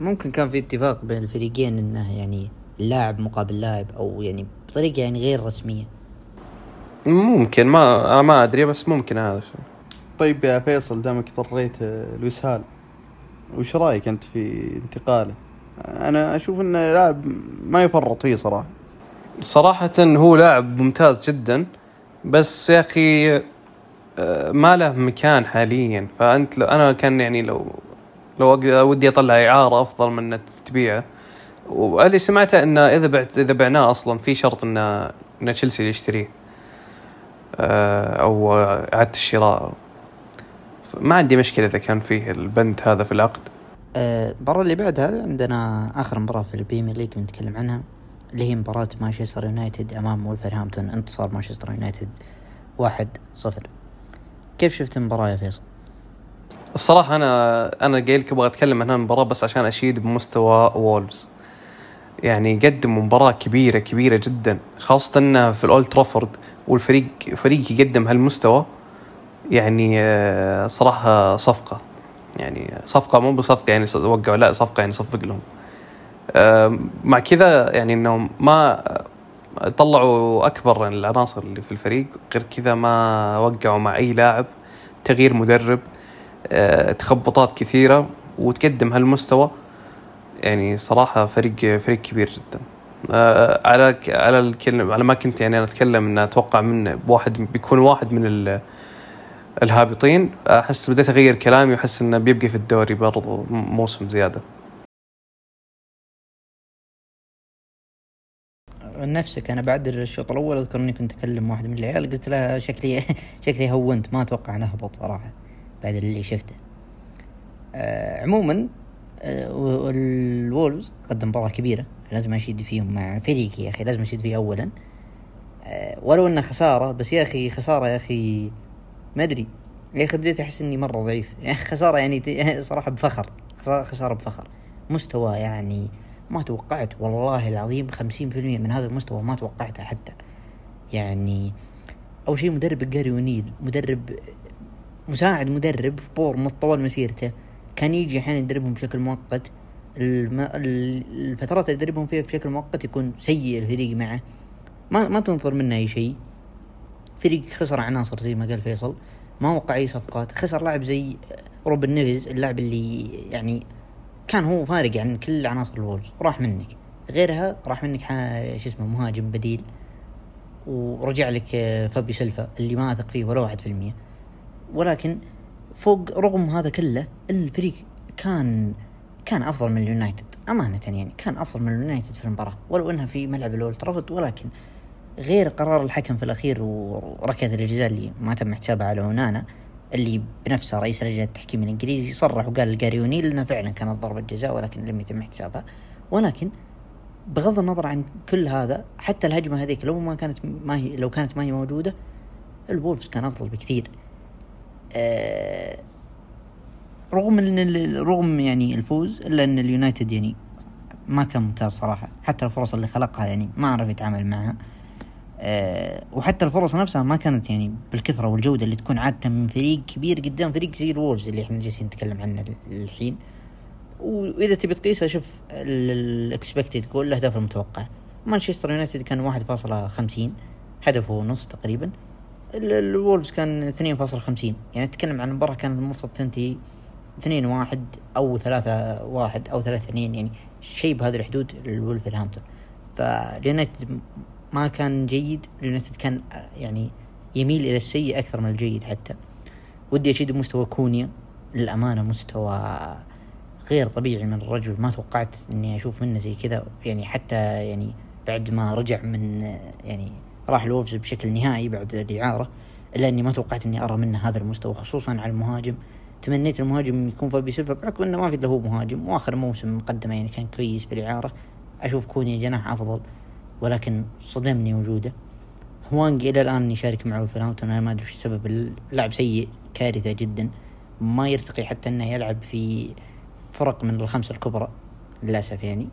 ممكن كان في اتفاق بين الفريقين إنه يعني لاعب مقابل لاعب أو يعني بطريقة يعني غير رسمية. ممكن ما أنا ما أدري بس ممكن هذا الشيء. طيب يا فيصل دامك اضطريت آه، لويس هال وش رأيك أنت في انتقاله؟ أنا أشوف إنه لاعب ما يفرط فيه صراحة. صراحة هو لاعب ممتاز جدا بس يا أخي آه، ما له مكان حاليا. فأنت لو أنا كان يعني لو لو ودي أطلع إعارة أفضل من إنك تبيعه. واللي سمعته انه إذا بعت إذا بعناه أصلا في شرط انه إن تشيلسي يشتريه. آه، أو إعادة الشراء. ما عندي مشكلة إذا كان فيه البند هذا في العقد. آه، المباراة اللي بعدها عندنا آخر مباراة في البريمير ليج بنتكلم عنها اللي هي مباراة مانشستر يونايتد أمام ولفرهامبتون انتصار مانشستر يونايتد واحد صفر. كيف شفت المباراة يا فيصل؟ الصراحة أنا أنا قايل أبغى أتكلم عن المباراة بس عشان أشيد بمستوى وولفز. يعني قدموا مباراة كبيرة كبيرة جدا خاصة إنها في الأولد ترافورد والفريق فريق يقدم هالمستوى يعني آه، صراحة صفقة. يعني صفقة مو بصفقة يعني وقعوا لا صفقة يعني صفق لهم. آه، مع كذا يعني إنهم ما طلعوا أكبر العناصر اللي في الفريق غير كذا ما وقعوا مع أي لاعب تغيير مدرب. آه، تخبطات كثيرة وتقدم هالمستوى. يعني صراحة فريق فريق كبير جدا. آه، على على الكلمة على ما كنت يعني أنا أتكلم إن أتوقع من واحد بيكون واحد من ال- الهابطين. أحس بديت أغير كلامي وأحس إنه بيبقى في الدوري برضو موسم زيادة. نفسك أنا بعد الشوط الأول أذكر إني كنت أكلم واحد من العيال قلت له شكلي شكلي هونت ما أتوقع نهبط صراحة. بعد اللي شفته. آه عموما آه و- الوولفز قدم مباراة كبيرة. لازم أشيد فيهم مع فريقي يا أخي لازم أشيد فيه اولا. آه ولو إنه خسارة بس يا أخي خسارة يا أخي ما أدري. يا أخي بديت أحس إني مرة ضعيف. يا أخي خسارة يعني صراحة بفخر. خسارة- بفخر. مستوى يعني ما توقعت والله العظيم خمسين في المية من هذا المستوى ما توقعته حتى. يعني أول شيء مدرب جاري ونيل مدرب مساعد مدرب في بور طوال مسيرته. كان يجي أحيانا يدربهم بشكل مؤقت. الم... ال- الفترات اللي يدربهم فيها بشكل مؤقت يكون سيء الفريق معه. ما ما تنظر منه أي شيء. فريق خسر عناصر زي ما قال فيصل. ما وقع أي صفقات. خسر لاعب زي روبن نيفيز اللاعب اللي يعني كان هو فارق عن كل عناصر الوولفز وراح منك. غيرها راح منك شو اسمه مهاجم بديل. ورجع لك آه، فابي سلفا اللي ما أثق فيه ولا واحد في المية. ولكن فوق رغم هذا كله الفريق كان كان أفضل من اليونايتد. أمانة يعني كان أفضل من اليونايتد في المباراة ولو إنها في ملعب الأولد ترافورد ولكن غير قرار الحكم في الأخير وركلة الجزاء اللي ما تم احتسابها على اونانا اللي بنفسه رئيس لجنة التحكيم الإنجليزي صرح وقال لجاريونيل انها فعلا كانت ضربه جزاء ولكن لم يتم احتسابها. ولكن بغض النظر عن كل هذا حتى الهجمة هذيك لو ما كانت ما هي لو كانت ما هي موجودة الوولفز كان أفضل بكثير. رغم إن رغم يعني الفوز إلا إن اليونايتد يعني ما كان ممتاز صراحة. حتى الفرص اللي خلقها يعني ما عرف يتعامل معها. آه وحتى الفرص نفسها ما كانت يعني بالكثرة والجودة اللي تكون عادة من فريق كبير قدام فريق زي الوولفز اللي إحنا جالسين نتكلم عنه ال- الحين. وإذا تبي تقيسها شوف ال expected goal الأهداف المتوقعة. مانشستر يونايتد كان واحد فاصلة خمسين هدفه تقريبا. ال- الوولفز كان اثنين فاصلة خمسين. يعني نتكلم عن مباراة كانت المفروض تنتهي اثنين واحد أو ثلاثة واحد أو ثلاثة اثنين يعني شيء بهذه الحدود الولفرهامبتون واليونايتد ما كان جيد اليونايتد كان يعني يميل إلى السيء أكثر من الجيد حتى. ودي أشيد بمستوى كونيا للأمانة مستوى غير طبيعي من الرجل. ما توقعت إني أشوف منه زي كذا يعني حتى يعني بعد ما رجع من يعني راح الوولفز بشكل نهائي بعد الاعاره إلا إني ما توقعت إني أرى منه هذا المستوى خصوصا على المهاجم. تمنيت المهاجم يكون فابيو سيلفا بحكم إنه ما في إلا هو مهاجم وآخر موسم مقدمة يعني كان كويس في الاعاره أشوف كونيا جناح أفضل ولكن صدمني وجوده. هوانج إلى الآن يشارك مع ولفرهامبتون أنا ما أدري وش السبب اللاعب سيء كارثة جدا. ما يرتقي حتى إنه يلعب في فرق من الخمسة الكبرى للأسف يعني.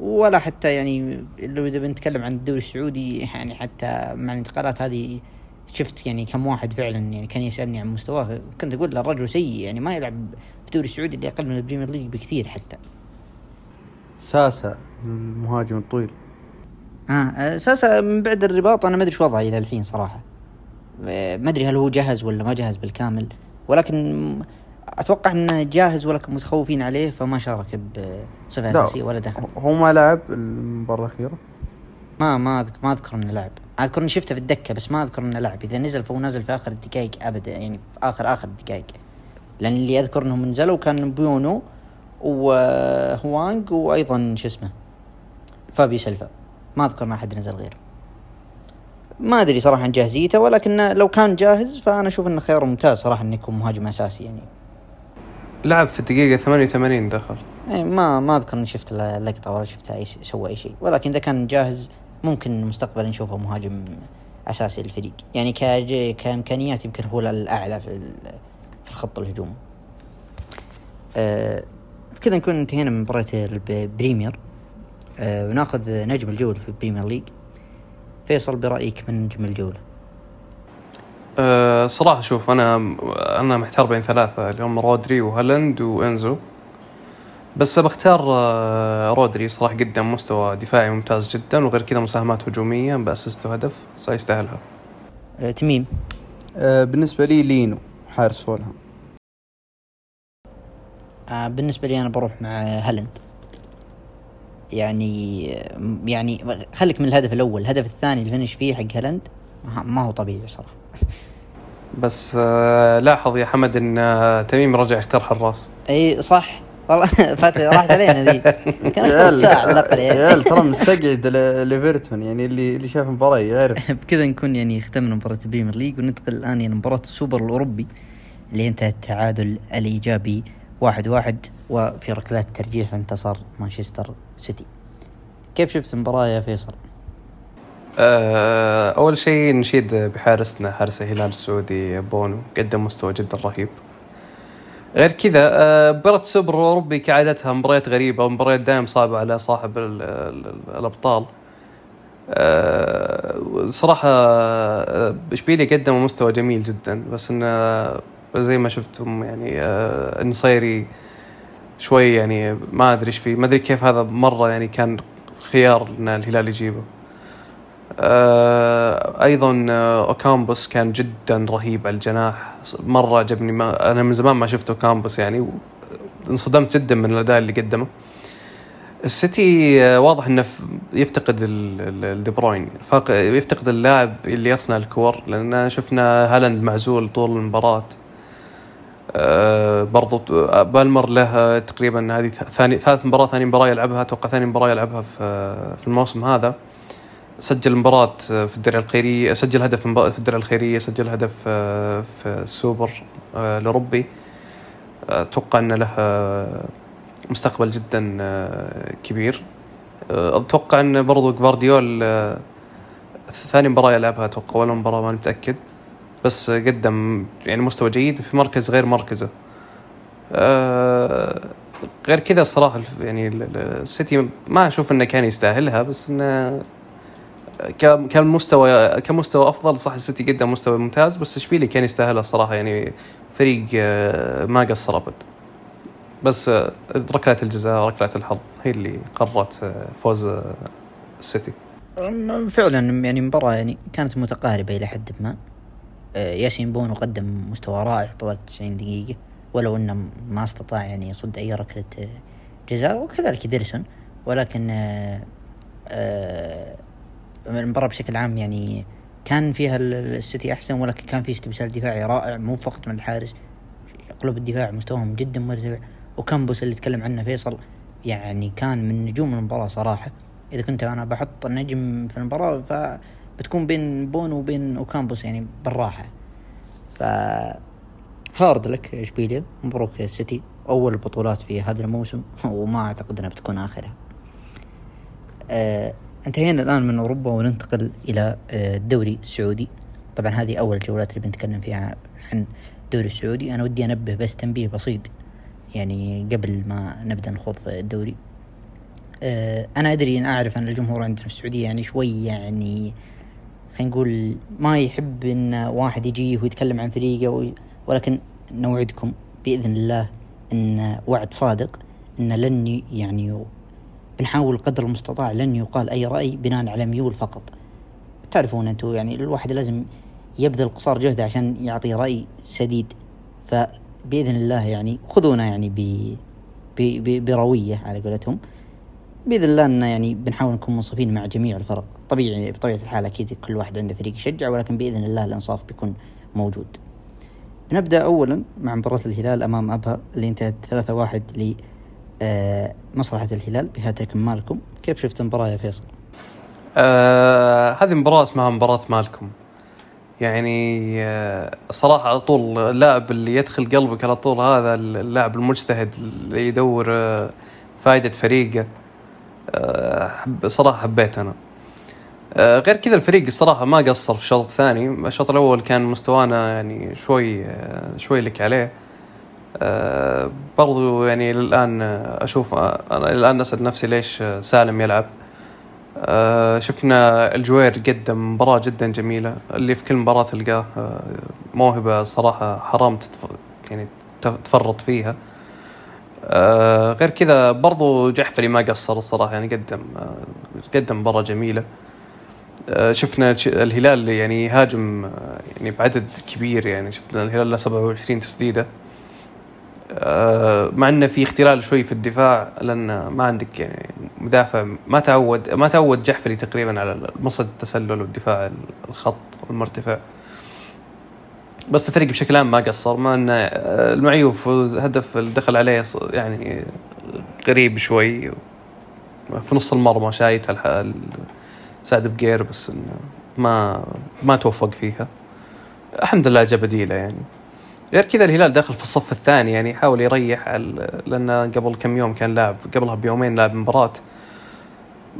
ولا حتى يعني لو إذا بنتكلم عن الدوري السعودي يعني حتى مع الانتقالات هذه شفت يعني كم واحد فعلا يعني كان يسألني عن مستواه. كنت أقول له الرجل سيء يعني ما يلعب في الدوري السعودي اللي أقل من البريمير ليج بكثير حتى. ساشا المهاجم الطويل. آه، ساشا من بعد الرباط أنا ما أدري إيش وضعه إلى الحين صراحة. ما أدري هل هو جاهز ولا ما جاهز بالكامل ولكن أتوقع إنه جاهز ولكن متخوفين عليه فما شارك بصفه. اساسيه ولا دخل. هو ما لعب المباراة الأخيرة؟ ما ما أذكر ما أذكر إنه لعب. أذكر إني شفته في الدكة بس ما أذكر إنه لعب. إذا نزل فهو نزل في آخر الدقائق أبدا يعني في آخر آخر الدقائق. لأن اللي أذكر إنهم نزلوا كان بوينو وهوانج وأيضا شو اسمه فابيو سيلفا. ما أذكر إن أحد نزل غيره. ما أدري صراحة عن جاهزيته ولكن لو كان جاهز فأنا أشوف إنه خيار ممتاز صراحة إنه يكون مهاجم أساسي يعني. لعب في الدقيقة 88 دخل. إيه، ما ما أذكر إني شفت اللقطه ولا شفتها أي سوى أي شيء. ولكن إذا كان جاهز ممكن مستقبلا نشوفه مهاجم أساسي للفريق. يعني كإمكانيات يمكن هو الأعلى في في الخط الهجوم. آه بكذا نكون انتهينا من مباراة البريمير. آه وناخذ نجم الجولة في البريمير ليج. فيصل برأيك من نجم الجولة أه صراحة شوف أنا أنا محتار بين ثلاثة اللي هم رودري وهالاند وإنزو. بس بختار آه، رودري صراحة قدم مستوى دفاعي ممتاز جدا وغير كذا مساهمات هجومية ب assist وهدف فيستاهلها. آه تميم. بالنسبة لي لينو حارس فولهام. بالنسبة لي أنا بروح مع هالاند. يعني يعني خليك من الهدف الأول الهدف الثاني ال finish فيه حق هالاند ما- ما هو طبيعي صراحة. بس آه، لاحظ يا حمد إن آه، تميم رجع يختار حراس أي صح. والله فات راحت علينا ذي. كان ساعة على الأقل يا يعني ترى مستقعد ليفرتون يعني اللي اللي شاف المباراة يعرف. بكذا نكون يعني ختمنا مباراة البريمير ليج وننتقل الآن إلى مباراة السوبر الأوروبي اللي انتهى التعادل الإيجابي واحد واحد وفي ركلات ترجيح انتصر مانشستر سيتي. كيف شفت المباراة يا فيصل؟ آه، أول شيء نشيد بحارسنا حارس الهلال السعودي بونو قدم مستوى جدا رهيب. غير كذا مباراة السوبر الأوروبي كعادتها مباريات غريبة ومباريات دائما صعبة على صاحب ال- ال- الأبطال. آه، صراحة آه، إشبيليا قدموا مستوى جميل جدا بس إنه زي ما شفتم يعني النصيري شوي يعني ما أدري إيش فيه ما أدري كيف هذا مرة يعني كان خيار إن الهلال يجيبه. أيضا آه، أوكامبوس كان جدا رهيب على الجناح. مرة عجبني ما أنا من زمان ما شفت أوكامبوس يعني انصدمت جدا من الأداء اللي قدمه. السيتي آه، واضح إنه يفتقد ال- ال- الدي بروين. يفتقد اللاعب اللي يصنع الكور لأن شفنا هالاند معزول طول المباراة. آه، برضو آه، بالمر له تقريبا هذه ثاني ثالث مباراة ثاني مباراة يلعبها أتوقع ثاني مباراة يلعبها في الموسم هذا. سجل مباراة في الدرع الخيرية سجل هدف في الدرع الخيرية سجل هدف آه، في السوبر آه، الأوروبي آه، أتوقع أن له آه، مستقبل جدا آه، كبير. آه، أتوقع أن برضو جوارديول آه، ثاني مباراة يلعبها أتوقع ولا مباراة ما متأكد. بس قدم يعني مستوى جيد في مركز غير مركزه. آه، غير كذا الصراحة يعني ال- ال- السيتي ما أشوف أنه كان يستاهلها بس أنه ك- كان مستوى كمستوى أفضل. صح السيتي قدم مستوى ممتاز بس اشبيلي كان يستاهلها الصراحة. يعني فريق آه، ما قصر أبد. بس آه، ركلات الجزاء ركلات الحظ هي اللي قررت آه، فوز السيتي. فعلا يعني مباراة يعني كانت متقاربة إلى حد ما. ياسين بونو قدم مستوى رائع طوال 90 دقيقة ولو إنه ما استطاع يعني يصد أي ركلة جزاء وكذلك ايدرسون ولكن المباراة بشكل عام يعني كان فيها ال- السيتي أحسن ولكن كان في استبسال دفاعي رائع مو فقط من الحارس قلوب الدفاع مستواهم جدا مرتفع. وأوكامبوس اللي تكلم عنه فيصل يعني كان من نجوم المباراة صراحة. إذا كنت أنا بحط النجم في المباراة فبتكون بين بونو وبين أوكامبوس يعني بالراحة. ف hard luck اشبيليا مبروك السيتي أول البطولات في هذا الموسم وما أعتقد إنها بتكون آخرها. آه انتهينا الآن من أوروبا وننتقل إلى آه الدوري السعودي طبعا هذه أول الجولات اللي بنتكلم فيها عن الدوري السعودي أنا ودي أنبه بس تنبيه بسيط يعني قبل ما نبدأ نخوض في الدوري آه أنا أدري ان أعرف أن الجمهور عندنا في السعودية يعني شوي يعني خلينا نقول ما يحب إن واحد يجيه ويتكلم عن فريقه. ولكن نوعدكم بإذن الله إن وعد صادق إن لن يعني بنحاول قدر المستطاع لن يقال أي رأي بناء على ميول فقط. تعرفون أنتم يعني الواحد لازم يبذل قصار جهده عشان يعطي رأي سديد. فبإذن الله يعني خذونا يعني ب بروية على قولتهم. بإذن الله إن يعني بنحاول نكون منصفين مع جميع الفرق. طبيعي بطبيعة الحال أكيد كل واحد عنده فريق يشجع ولكن بإذن الله الإنصاف بيكون موجود. نبدأ اولا مع مباراة الهلال أمام أبها اللي انتهت 3 1 ل آه، مصلحة الهلال بهاتريك مالكم. كيف شفت المباراة يا فيصل؟ آه هذه مباراة اسمها مباراة مالكم. يعني آه صراحة على طول اللاعب اللي يدخل قلبك على طول هذا اللاعب المجتهد اللي يدور آه فائدة فريقه. آه صراحة حبيت أنا. آه غير كذا الفريق الصراحة ما قصر في الشوط الثاني. الشوط الأول كان مستوانا يعني شوي آه شوي لك عليه. آه برضو يعني للآن أشوف آه أنا الآن أسأل نفسي ليش سالم يلعب؟ آه شفنا الجوير قدم مباراة جدا جميلة اللي في كل مباراة تلقاه آه موهبة صراحة حرام تتف... يعني تف- تفرط فيها. غير كذا برضو جحفري ما قصر الصراحة يعني قدم قدم مباراة جميلة. شفنا الهلال يعني يهاجم آه يعني بعدد كبير يعني شفنا الهلال له 27 تسديدة. آه، مع إنه في اختلال شوي في الدفاع لأن ما عندك يعني مدافع ما تعود ما تعود جحفري تقريبا على مصد التسلل والدفاع الخط المرتفع بس الفريق بشكل عام ما قصر ما ان آه، المعيوف هدف اللي دخل عليه يعني غريب شوي. في نص المرمى شايت سعد بقير بس إنه ما ما توفق فيها. الحمد لله جاب بديلة يعني. غير كذا الهلال داخل في الصف الثاني يعني يحاول يريح لأن قبل كم يوم كان لاعب قبلها بيومين لاعب مباراة.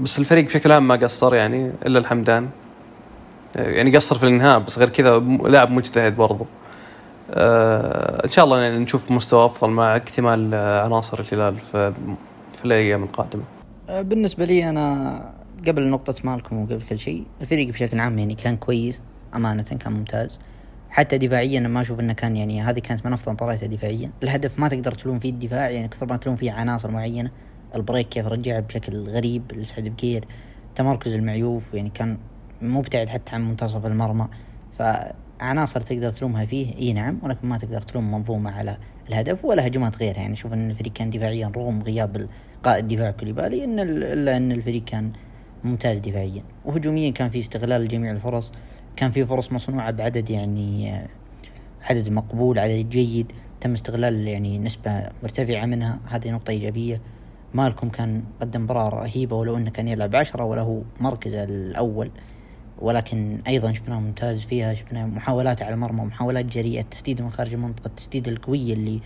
بس الفريق بشكل عام ما قصر يعني إلا الحمدان. يعني قصر في الإنهاء بس غير كذا لاعب مجتهد برضو. آه إن شاء الله يعني نشوف مستوى أفضل مع اكتمال عناصر الهلال في في الأيام القادمة. آه، بالنسبة لي أنا قبل نقطة مالكم وقبل كل شيء الفريق بشكل عام يعني كان كويس أمانة كان ممتاز. حتى دفاعيا ما أشوف أنه كان يعني هذه كانت من أفضل مبارياته دفاعيا. الهدف ما تقدر تلوم فيه الدفاع يعني كثر ما تلوم فيه عناصر معينة. البريك كيف رجع بشكل غريب لسعد بقير تمركز المعيوف يعني كان مبتعد حتى عن منتصف المرمى. فعناصر تقدر تلومها فيه إي نعم ولكن ما تقدر تلوم منظومة على الهدف ولا هجمات غيرها. يعني شوف إن الفريق كان دفاعيا رغم غياب قائد دفاع كوليبالي إن ال- إلا إن الفريق كان ممتاز دفاعيا. وهجوميا كان في استغلال لجميع الفرص. كان في فرص مصنوعة بعدد يعني عدد مقبول عدد جيد تم استغلال يعني نسبة مرتفعة منها. هذه نقطة إيجابية. مالكم كان قدم مباراة رهيبة ولو أنه كان يلعب عشرة وله مركزه الأول. ولكن أيضا شفناه ممتاز فيها شفنا محاولات على المرمى محاولات جريئة تسديد من خارج المنطقة التسديد القوية اللي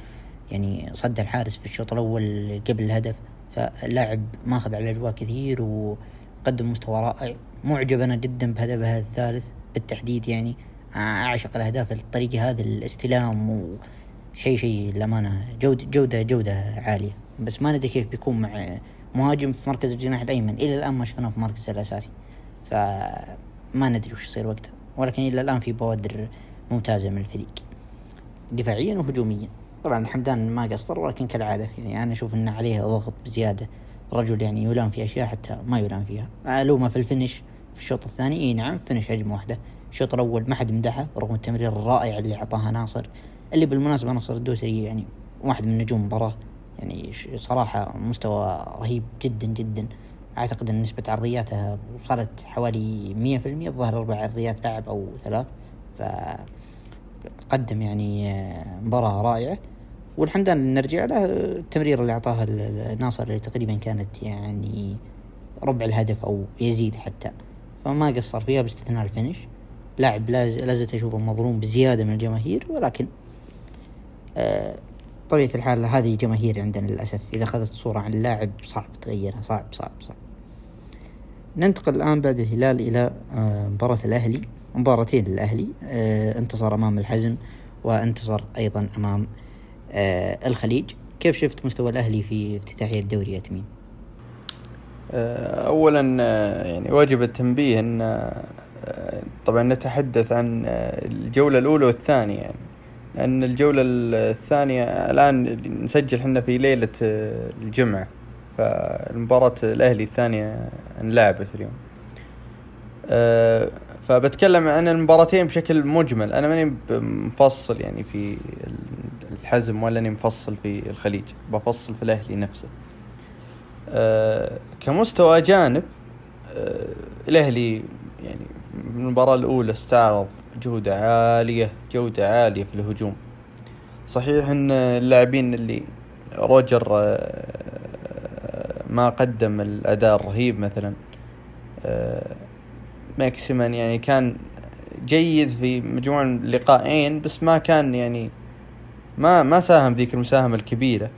يعني صد الحارس في الشوط الأول قبل الهدف. فاللاعب ماخذ على الأجواء كثير وقدم مستوى رائع معجب أنا جدا بهدفها الثالث. بالتحديد يعني. أعشق الأهداف الطريقة هذه الاستلام وشيء شيء للأمانة. جودة جودة جودة عالية. بس ما ندري كيف بيكون مع مهاجم في مركز الجناح الأيمن. إلى الآن ما شفناه في مركزه الأساسي. فما ندري وش يصير وقتها. ولكن إلى الآن في بوادر ممتازة من الفريق. دفاعيا وهجوميا. طبعا حمدان ما قصر ولكن كالعادة يعني أنا أشوف أن عليه ضغط بزيادة. الرجل يعني يلام في أشياء حتى ما يلام فيها. ألومه في الفينش. في الشوط الثاني. إي نعم فينش هجمة واحدة. الشوط الأول ما حد مدحه رغم التمرير الرائع اللي أعطاها ناصر اللي بالمناسبة ناصر الدوسري يعني واحد من نجوم المباراة يعني صراحة مستوى رهيب جدا جدا. أعتقد أن نسبة عرضياته وصلت حوالي مية في المية الظاهر أربع عرضيات لاعب أو ثلاث. ف قدم يعني آه، مباراة رائعة. والحمد لله نرجع له التمرير اللي أعطاها ناصر اللي تقريبا كانت يعني ربع الهدف أو يزيد حتى. فما قصر فيها باستثناء الفينش. لاعب لاز- لازلت أشوفه مظلوم بزيادة من الجماهير ولكن آه، طبيعة الحال هذه جماهير عندنا للأسف. إذا أخذت صورة عن اللاعب صعب تغيرها صعب صعب صعب. ننتقل الآن بعد الهلال إلى آه، مباراة الأهلي. مباراتين للأهلي آه، انتصر أمام الحزم وانتصر أيضا أمام الخليج. كيف شفت مستوى الأهلي في افتتاحية الدوري يا تميم؟ آه، اولا آه، يعني واجب التنبيه إن آه، طبعا نتحدث عن الجولة الأولى والثانية يعني. لأن الجولة الثانية الآن نسجل حنا في ليلة الجمعة فالمباراة الأهلي الثانية انلعبت اليوم. فبتكلم عن المباراتين بشكل مجمل. أنا ماني مفصل يعني في الحزم ولا أني مفصل في الخليج بفصل في الأهلي نفسه. كمستوى اجانب آه، الأهلي يعني المباراة الأولى استعرض جودة عالية جودة عالية في الهجوم. صحيح إن اللاعبين اللي روجر ما قدم الأداء الرهيب مثلا ماكسيمان يعني كان جيد في مجموع اللقاءين بس ما كان يعني ما ما ساهم ذيك المساهمة الكبيرة.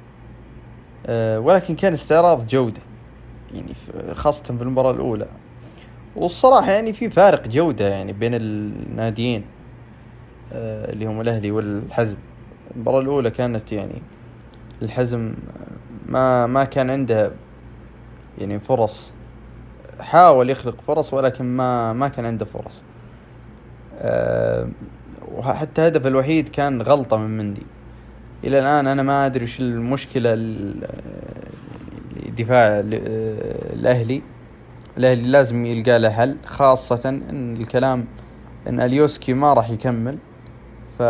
ولكن كان استعراض جودة يعني خاصة في المباراة الأولى. والصراحة يعني في فارق جودة يعني بين الناديين أه اللي هم الأهلي والحزم. المباراة الأولى كانت يعني الحزم ما ما كان عنده يعني فرص حاول يخلق فرص ولكن ما ما كان عنده فرص. أه وحتى هدف الوحيد كان غلطة من مندي. إلى الآن أنا ما أدري وش المشكلة دفاع الأهلي. الأهلي لازم يلقى له حل خاصة أن الكلام أن أليوسكي ما راح يكمل. ف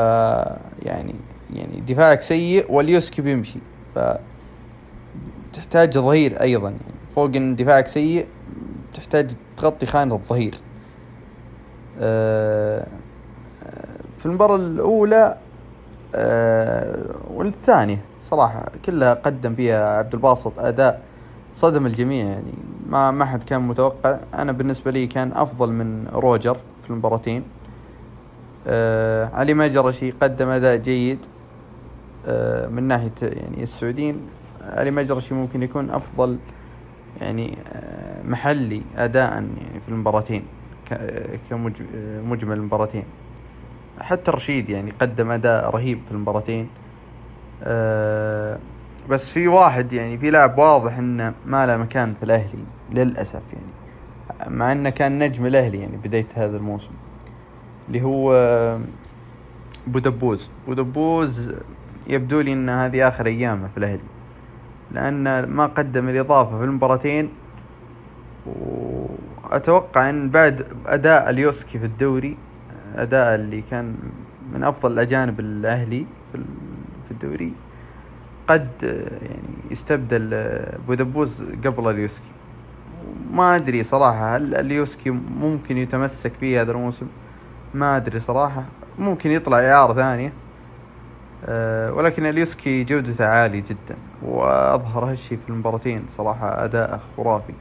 يعني يعني دفاعك سيء وأليوسكي بيمشي. ف تحتاج ظهير أيضا. يعني فوق أن دفاعك سيء تحتاج تغطي خانة الظهير. آه، في المباراة الأولى والثانية صراحة كلها قدم فيها عبد الباسط أداء صدم الجميع يعني. ما ما حد كان متوقع. أنا بالنسبة لي كان أفضل من روجر في المباراتين. آه علي مجرشي قدم أداء جيد آه من ناحية يعني السعوديين. علي مجرشي ممكن يكون أفضل يعني آه، محلي أداء يعني في المباراتين كمجمل المباراتين. حتى رشيد يعني قدم أداء رهيب في المباراتين. آه، بس في واحد يعني في لاعب واضح إنه ما له مكان في الأهلي للأسف يعني مع إنه كان نجم الأهلي يعني بداية هذا الموسم اللي هو بودبوز بودبوز يبدو لي إن هذه آخر أيامه في الأهلي لأن ما قدم الإضافة في المباراتين وأتوقع أن بعد أداء اليوسكي في الدوري أداء اللي كان من أفضل الأجانب الأهلي في الدوري قد يعني يستبدل بودبوز قبل اليوسكي ما أدري صراحة هل اليوسكي ممكن يتمسك فيه هذا الموسم؟ ما أدري صراحة. ممكن يطلع إعارة ثانية أه ولكن اليوسكي جودته عالية جدا وأظهر هالشي في المباراتين صراحة أداءه خرافي.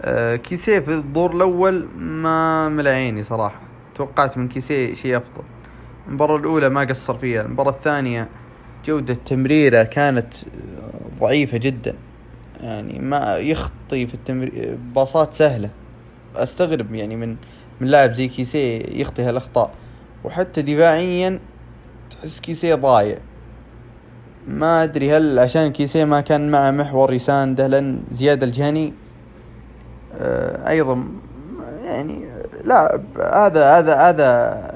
أه كيسيه الدور الأول ما ملعيني صراحة. توقعت من كيسيه شيء أفضل. المباراة الأولى ما قصر فيها المباراة الثانية جودة تمريرة كانت ضعيفة جدا. يعني ما يخطي في التمرير باصات سهلة. أستغرب يعني من من لاعب زي كيسيه يخطي هالأخطاء. وحتى دفاعيا تحس كيسيه ضايع. ما أدري هل عشان كيسيه ما كان معه محور يسانده لأن زياد الجهني آه أيضا يعني لا هذا هذا هذا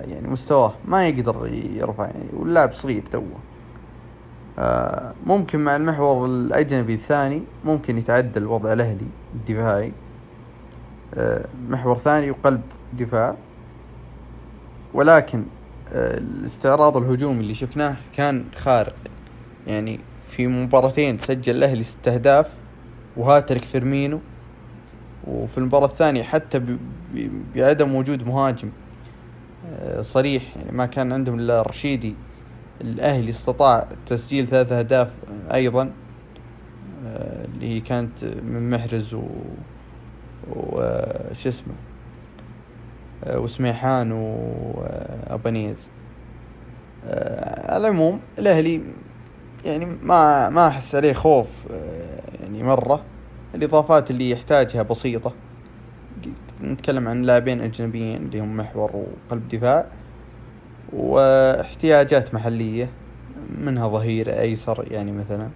يعني مستواه ما يقدر يرفع يعني واللاعب صغير توه. آه ممكن مع المحور الأجنبي الثاني ممكن يتعدل وضع الأهلي الدفاعي. آه محور ثاني وقلب دفاع. ولكن آه الاستعراض الهجومي اللي شفناه كان خارق. يعني في مباراتين سجل الأهلي ست أهداف وهاترك فيرمينو وفي المباراة الثانية حتى بعدم وجود مهاجم آه، صريح يعني ما كان عندهم إلا الرشيدي الأهلي استطاع تسجيل ثلاث أهداف أيضا آه، اللي هي كانت من محرز و وش اسمه آه، وسميحان وأبانيز على العموم الأهلي يعني ما ما أحس عليه خوف آه، يعني مرة. الإضافات اللي يحتاجها بسيطة. نتكلم عن لاعبين أجنبيين اللي هم محور وقلب دفاع واحتياجات محلية منها ظهير أيسر يعني مثلا.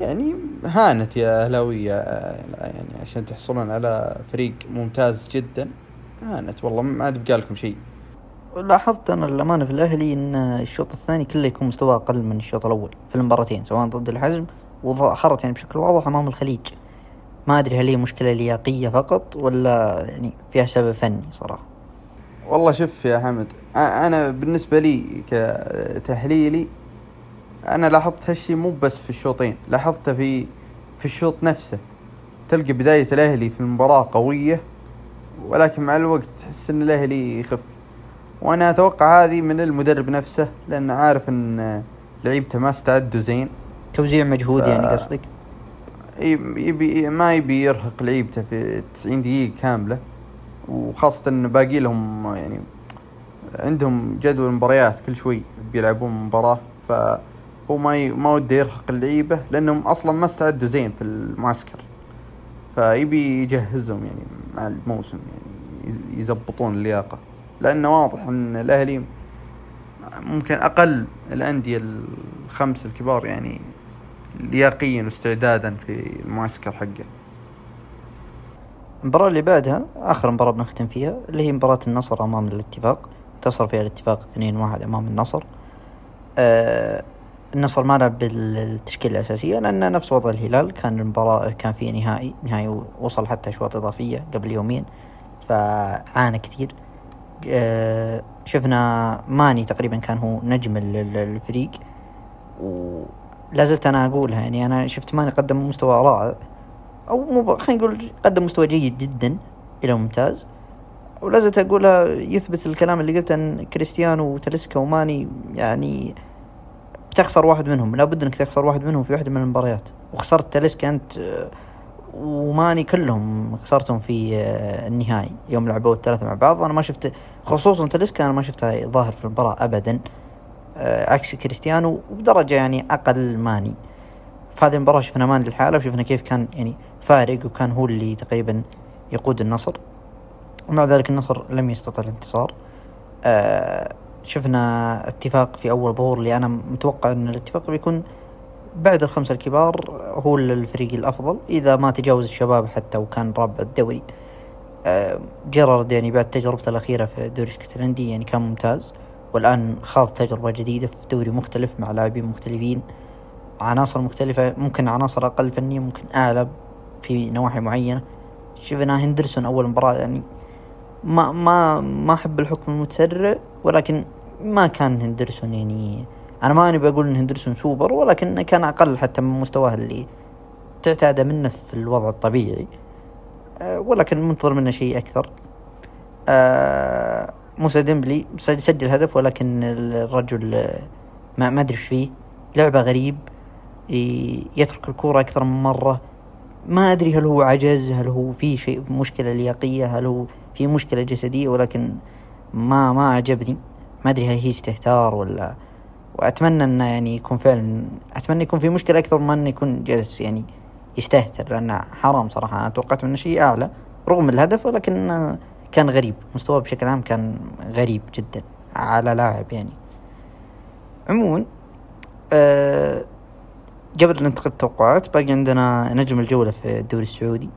يعني هانت يا أهلاوية آه، يعني عشان تحصلون على فريق ممتاز جدا هانت والله ما عاد بقالكم شيء. لاحظت أنا الأمانة في الأهلي إن الشوط الثاني كله يكون مستواه أقل من الشوط الأول في المباراتين سواء ضد الحزم وظهرت يعني بشكل واضح أمام الخليج. ما أدري هل هي مشكلة لياقية فقط ولا يعني فيها سبب فني صراحة. والله شوف يا حمد أ- أنا بالنسبة لي كتحليلي أنا لاحظت هالشي مو بس في الشوطين لاحظته في في الشوط نفسه. تلقى بداية الأهلي في المباراة قوية ولكن مع الوقت تحس إن الأهلي يخف. وأنا أتوقع هذه من المدرب نفسه لأن عارف إن لعيبته ما استعدوا زين. توزيع مجهود ف- يعني قصدك يبي ما يبي يرهق لعيبته في 90 دقيقة كاملة. وخاصة انه باقي لهم يعني عندهم جدول مباريات كل شوي بيلعبون مباراة. فهو ما ي... ما وده يرهق اللعيبة لأنهم أصلا ما استعدوا زين في المعسكر. فيبي يجهزهم يعني مع الموسم يعني يز- يزبطون اللياقة. لأنه واضح إن الأهلي ممكن أقل الأندية الخمس الكبار يعني لياقيا واستعدادا في المعسكر حقه. المباراة اللي بعدها آخر مباراة بنختم فيها اللي هي مباراة النصر أمام الاتفاق. انتصر فيها الاتفاق 2-1 أمام النصر. آه النصر ما لعب بالتشكيلة الأساسية لأن نفس وضع الهلال. كان المباراة كان فيه نهائي نهائي وصل حتى أشواط إضافية قبل يومين فعانى كثير. آه شفنا ماني تقريبا كان هو نجم ال- ال- الفريق ولا زلت أنا أقولها يعني أنا شفت ماني قدم مستوى رائع. أو مو خلينا نقول قدم مستوى جيد جدا إلى ممتاز. ولا زلت أقولها يثبت الكلام اللي قلته ان كريستيانو وتلسكا وماني يعني بتخسر واحد منهم. لابد إنك تخسر واحد منهم في واحدة من المباريات. وخسرت تلسكا أنت وماني كلهم خسرتهم في آه، النهائي. يوم لعبوا الثلاثة مع بعض. أنا ما شفت خصوصا تلسكا أنا ما شفتها ظاهر في المباراة ابدا. عكس كريستيانو وبدرجة يعني أقل ماني. في هذه المباراة شفنا مان للحالة وشفنا كيف كان يعني فارق وكان هو اللي تقريبا يقود النصر. ومع ذلك النصر لم يستطع الانتصار. آه شفنا اتفاق في أول ظهور اللي أنا متوقع أن الاتفاق بيكون بعد الخمسة الكبار هو الفريق الأفضل إذا ما تجاوز الشباب حتى وكان رابع الدوري. آه جيرارد يعني بعد تجربته الأخيرة في الدوري الاسكتلندي يعني كان ممتاز. والآن خاض تجربة جديدة في دوري مختلف مع لاعبين مختلفين عناصر مختلفة ممكن عناصر أقل فنية ممكن أعلى في نواحي معينة. شفنا هندرسون أول مباراة يعني ما ما ما أحب الحكم المتسرع ولكن ما كان هندرسون يعني أنا ما أنا بقول إن هندرسون سوبر ولكن كان أقل حتى من مستواه اللي تعتاد منه في الوضع الطبيعي. أه ولكن منتظر منه شيء أكثر. أه موسى ديمبلي سج- سجل هدف ولكن الرجل آه، ما ما أدري إيش فيه. لعبة غريب يترك الكورة أكثر من مرة. ما أدري هل هو عجز هل هو في شيء مشكلة لياقية هل هو في مشكلة جسدية ولكن ما ما عجبني ما أدري هل هي استهتار ولا وأتمنى أنه يعني يكون فعلا أتمنى يكون في مشكلة أكثر من أنه يكون جالس يعني يستهتر لأنه حرام صراحة. أنا توقعت منه شيء أعلى رغم الهدف ولكن كان غريب. مستواه بشكل عام كان غريب جدا على لاعب يعني. عموما آه قبل أن ننتقل للتوقعات باقي عندنا نجم الجولة في الدوري السعودي.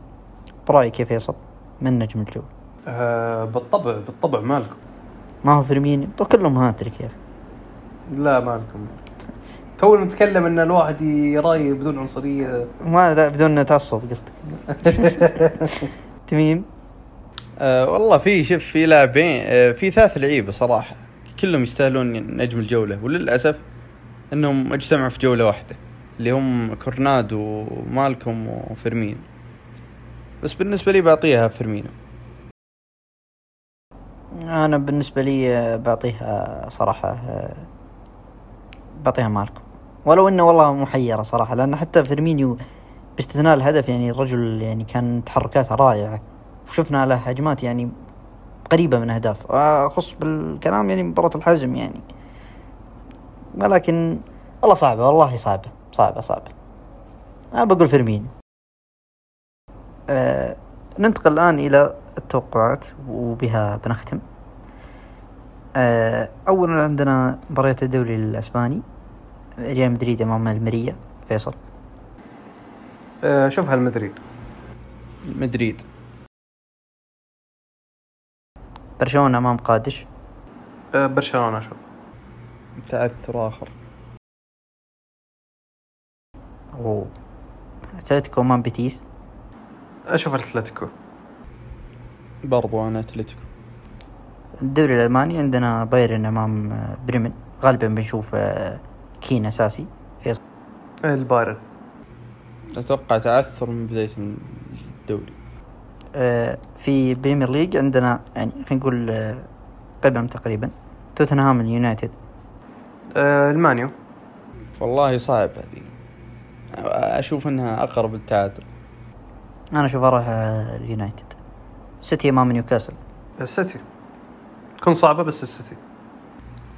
برأيك يا فيصل من نجم الجولة؟ آه بالطبع بالطبع مالكم. ما هو فيرمينيو؟ طب كلهم هاتريك يا أخي. لا مالكوم. تو نتكلم إن الواحد يراي بدون عنصرية. ما بدون تعصب قصدك. تميم؟ أه والله في شوف في لاعبين أه في ثلاث لعيبة صراحة. كلهم يستاهلون نجم الجولة. وللأسف إنهم اجتمعوا في جولة واحدة اللي هم كورونادو ومالكوم وفيرمين بس بالنسبة لي بعطيها فيرمينو. أنا بالنسبة لي آه، بعطيها صراحة آه، بعطيها ماركو ولو إنه والله محيرة صراحة لأن حتى فيرمينيو باستثناء الهدف يعني الرجل يعني كان تحركاته رائعة. وشفنا له هجمات يعني قريبة من أهداف. أخص بالكلام يعني مباراة الحزم يعني. ولكن والله صعبة والله صعبة صعبة صعبة. أنا بقول فيرمينيو. آه ننتقل الآن إلى التوقعات وبها بنختم. آه اولا عندنا مباريات الدوري الأسباني. ريال مدريد أمام المريا فيصل. آه شوف هالمدريد. مدريد. برشلونة أمام قادش؟ آه برشلونة شوف. تعثر آخر. و أتلتيكو أمام بيتيس؟ أشوف أتلتيكو. برضو أنا أتلتيكو. الدوري الألماني عندنا بايرن أمام آه، بريمن. غالبا بنشوف آه، كين أساسي. فيصل البايرن. أتوقع تعثر من بداية الدوري. في Premier League عندنا يعني خلينا نقول آه، قمم تقريبا. توتنهام اليونايتد آه المانيو. والله صعب هذه. أشوف إنها أقرب للتعادل. أنا أشوف أروح آه، اليونايتد. سيتي أمام نيوكاسل السيتي تكون صعبة بس السيتي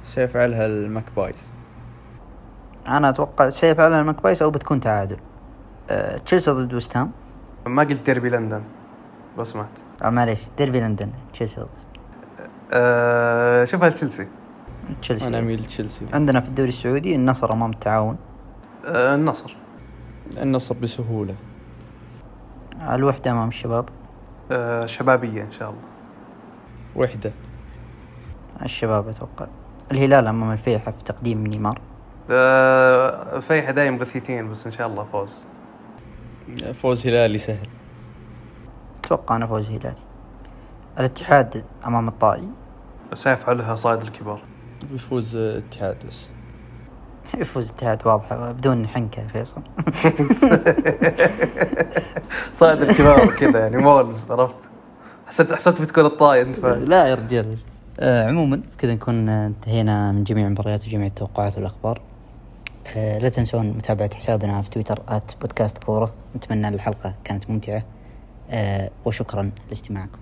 سيفعلها ال Magpies أنا أتوقع سيف على ال Magpies أو بتكون تعادل. آه، تشيلسي ضد وست هام ما قلت ديربي لندن. لو سمحت آه، معليش ديربي لندن تشيلسي آه شوفها تشيلسي. تشيلسي. أنا أميل تشيلسي عندنا في الدوري السعودي النصر أمام التعاون. آه النصر. النصر بسهولة. الوحدة أمام الشباب. آه شبابية إن شاء الله. وحدة. الشباب أتوقع. الهلال أمام الفيحة في تقديم نيمار. آه فيحة دايم غثيثين بس إن شاء الله فوز. فوز هلالي سهل. أتوقع أنا فوز هلالي الاتحاد أمام الطائي. سيفعلها صائد الكبار. بيفوز اتحاد بس. يفوز الاتحاد واضحة بدون حنكة يا فيصل. صائد الكبار كذا يعني مولز عرفت؟ حسيت حسيت بتكون الطاي أنت فاهم لا يا رجال. آه عموما كذا نكون آه، انتهينا من جميع المباريات وجميع التوقعات والأخبار. آه لا تنسون متابعة حسابنا في تويتر ات بودكاست كورة. نتمنى الحلقة كانت ممتعة. آه وشكرا لاستماعكم.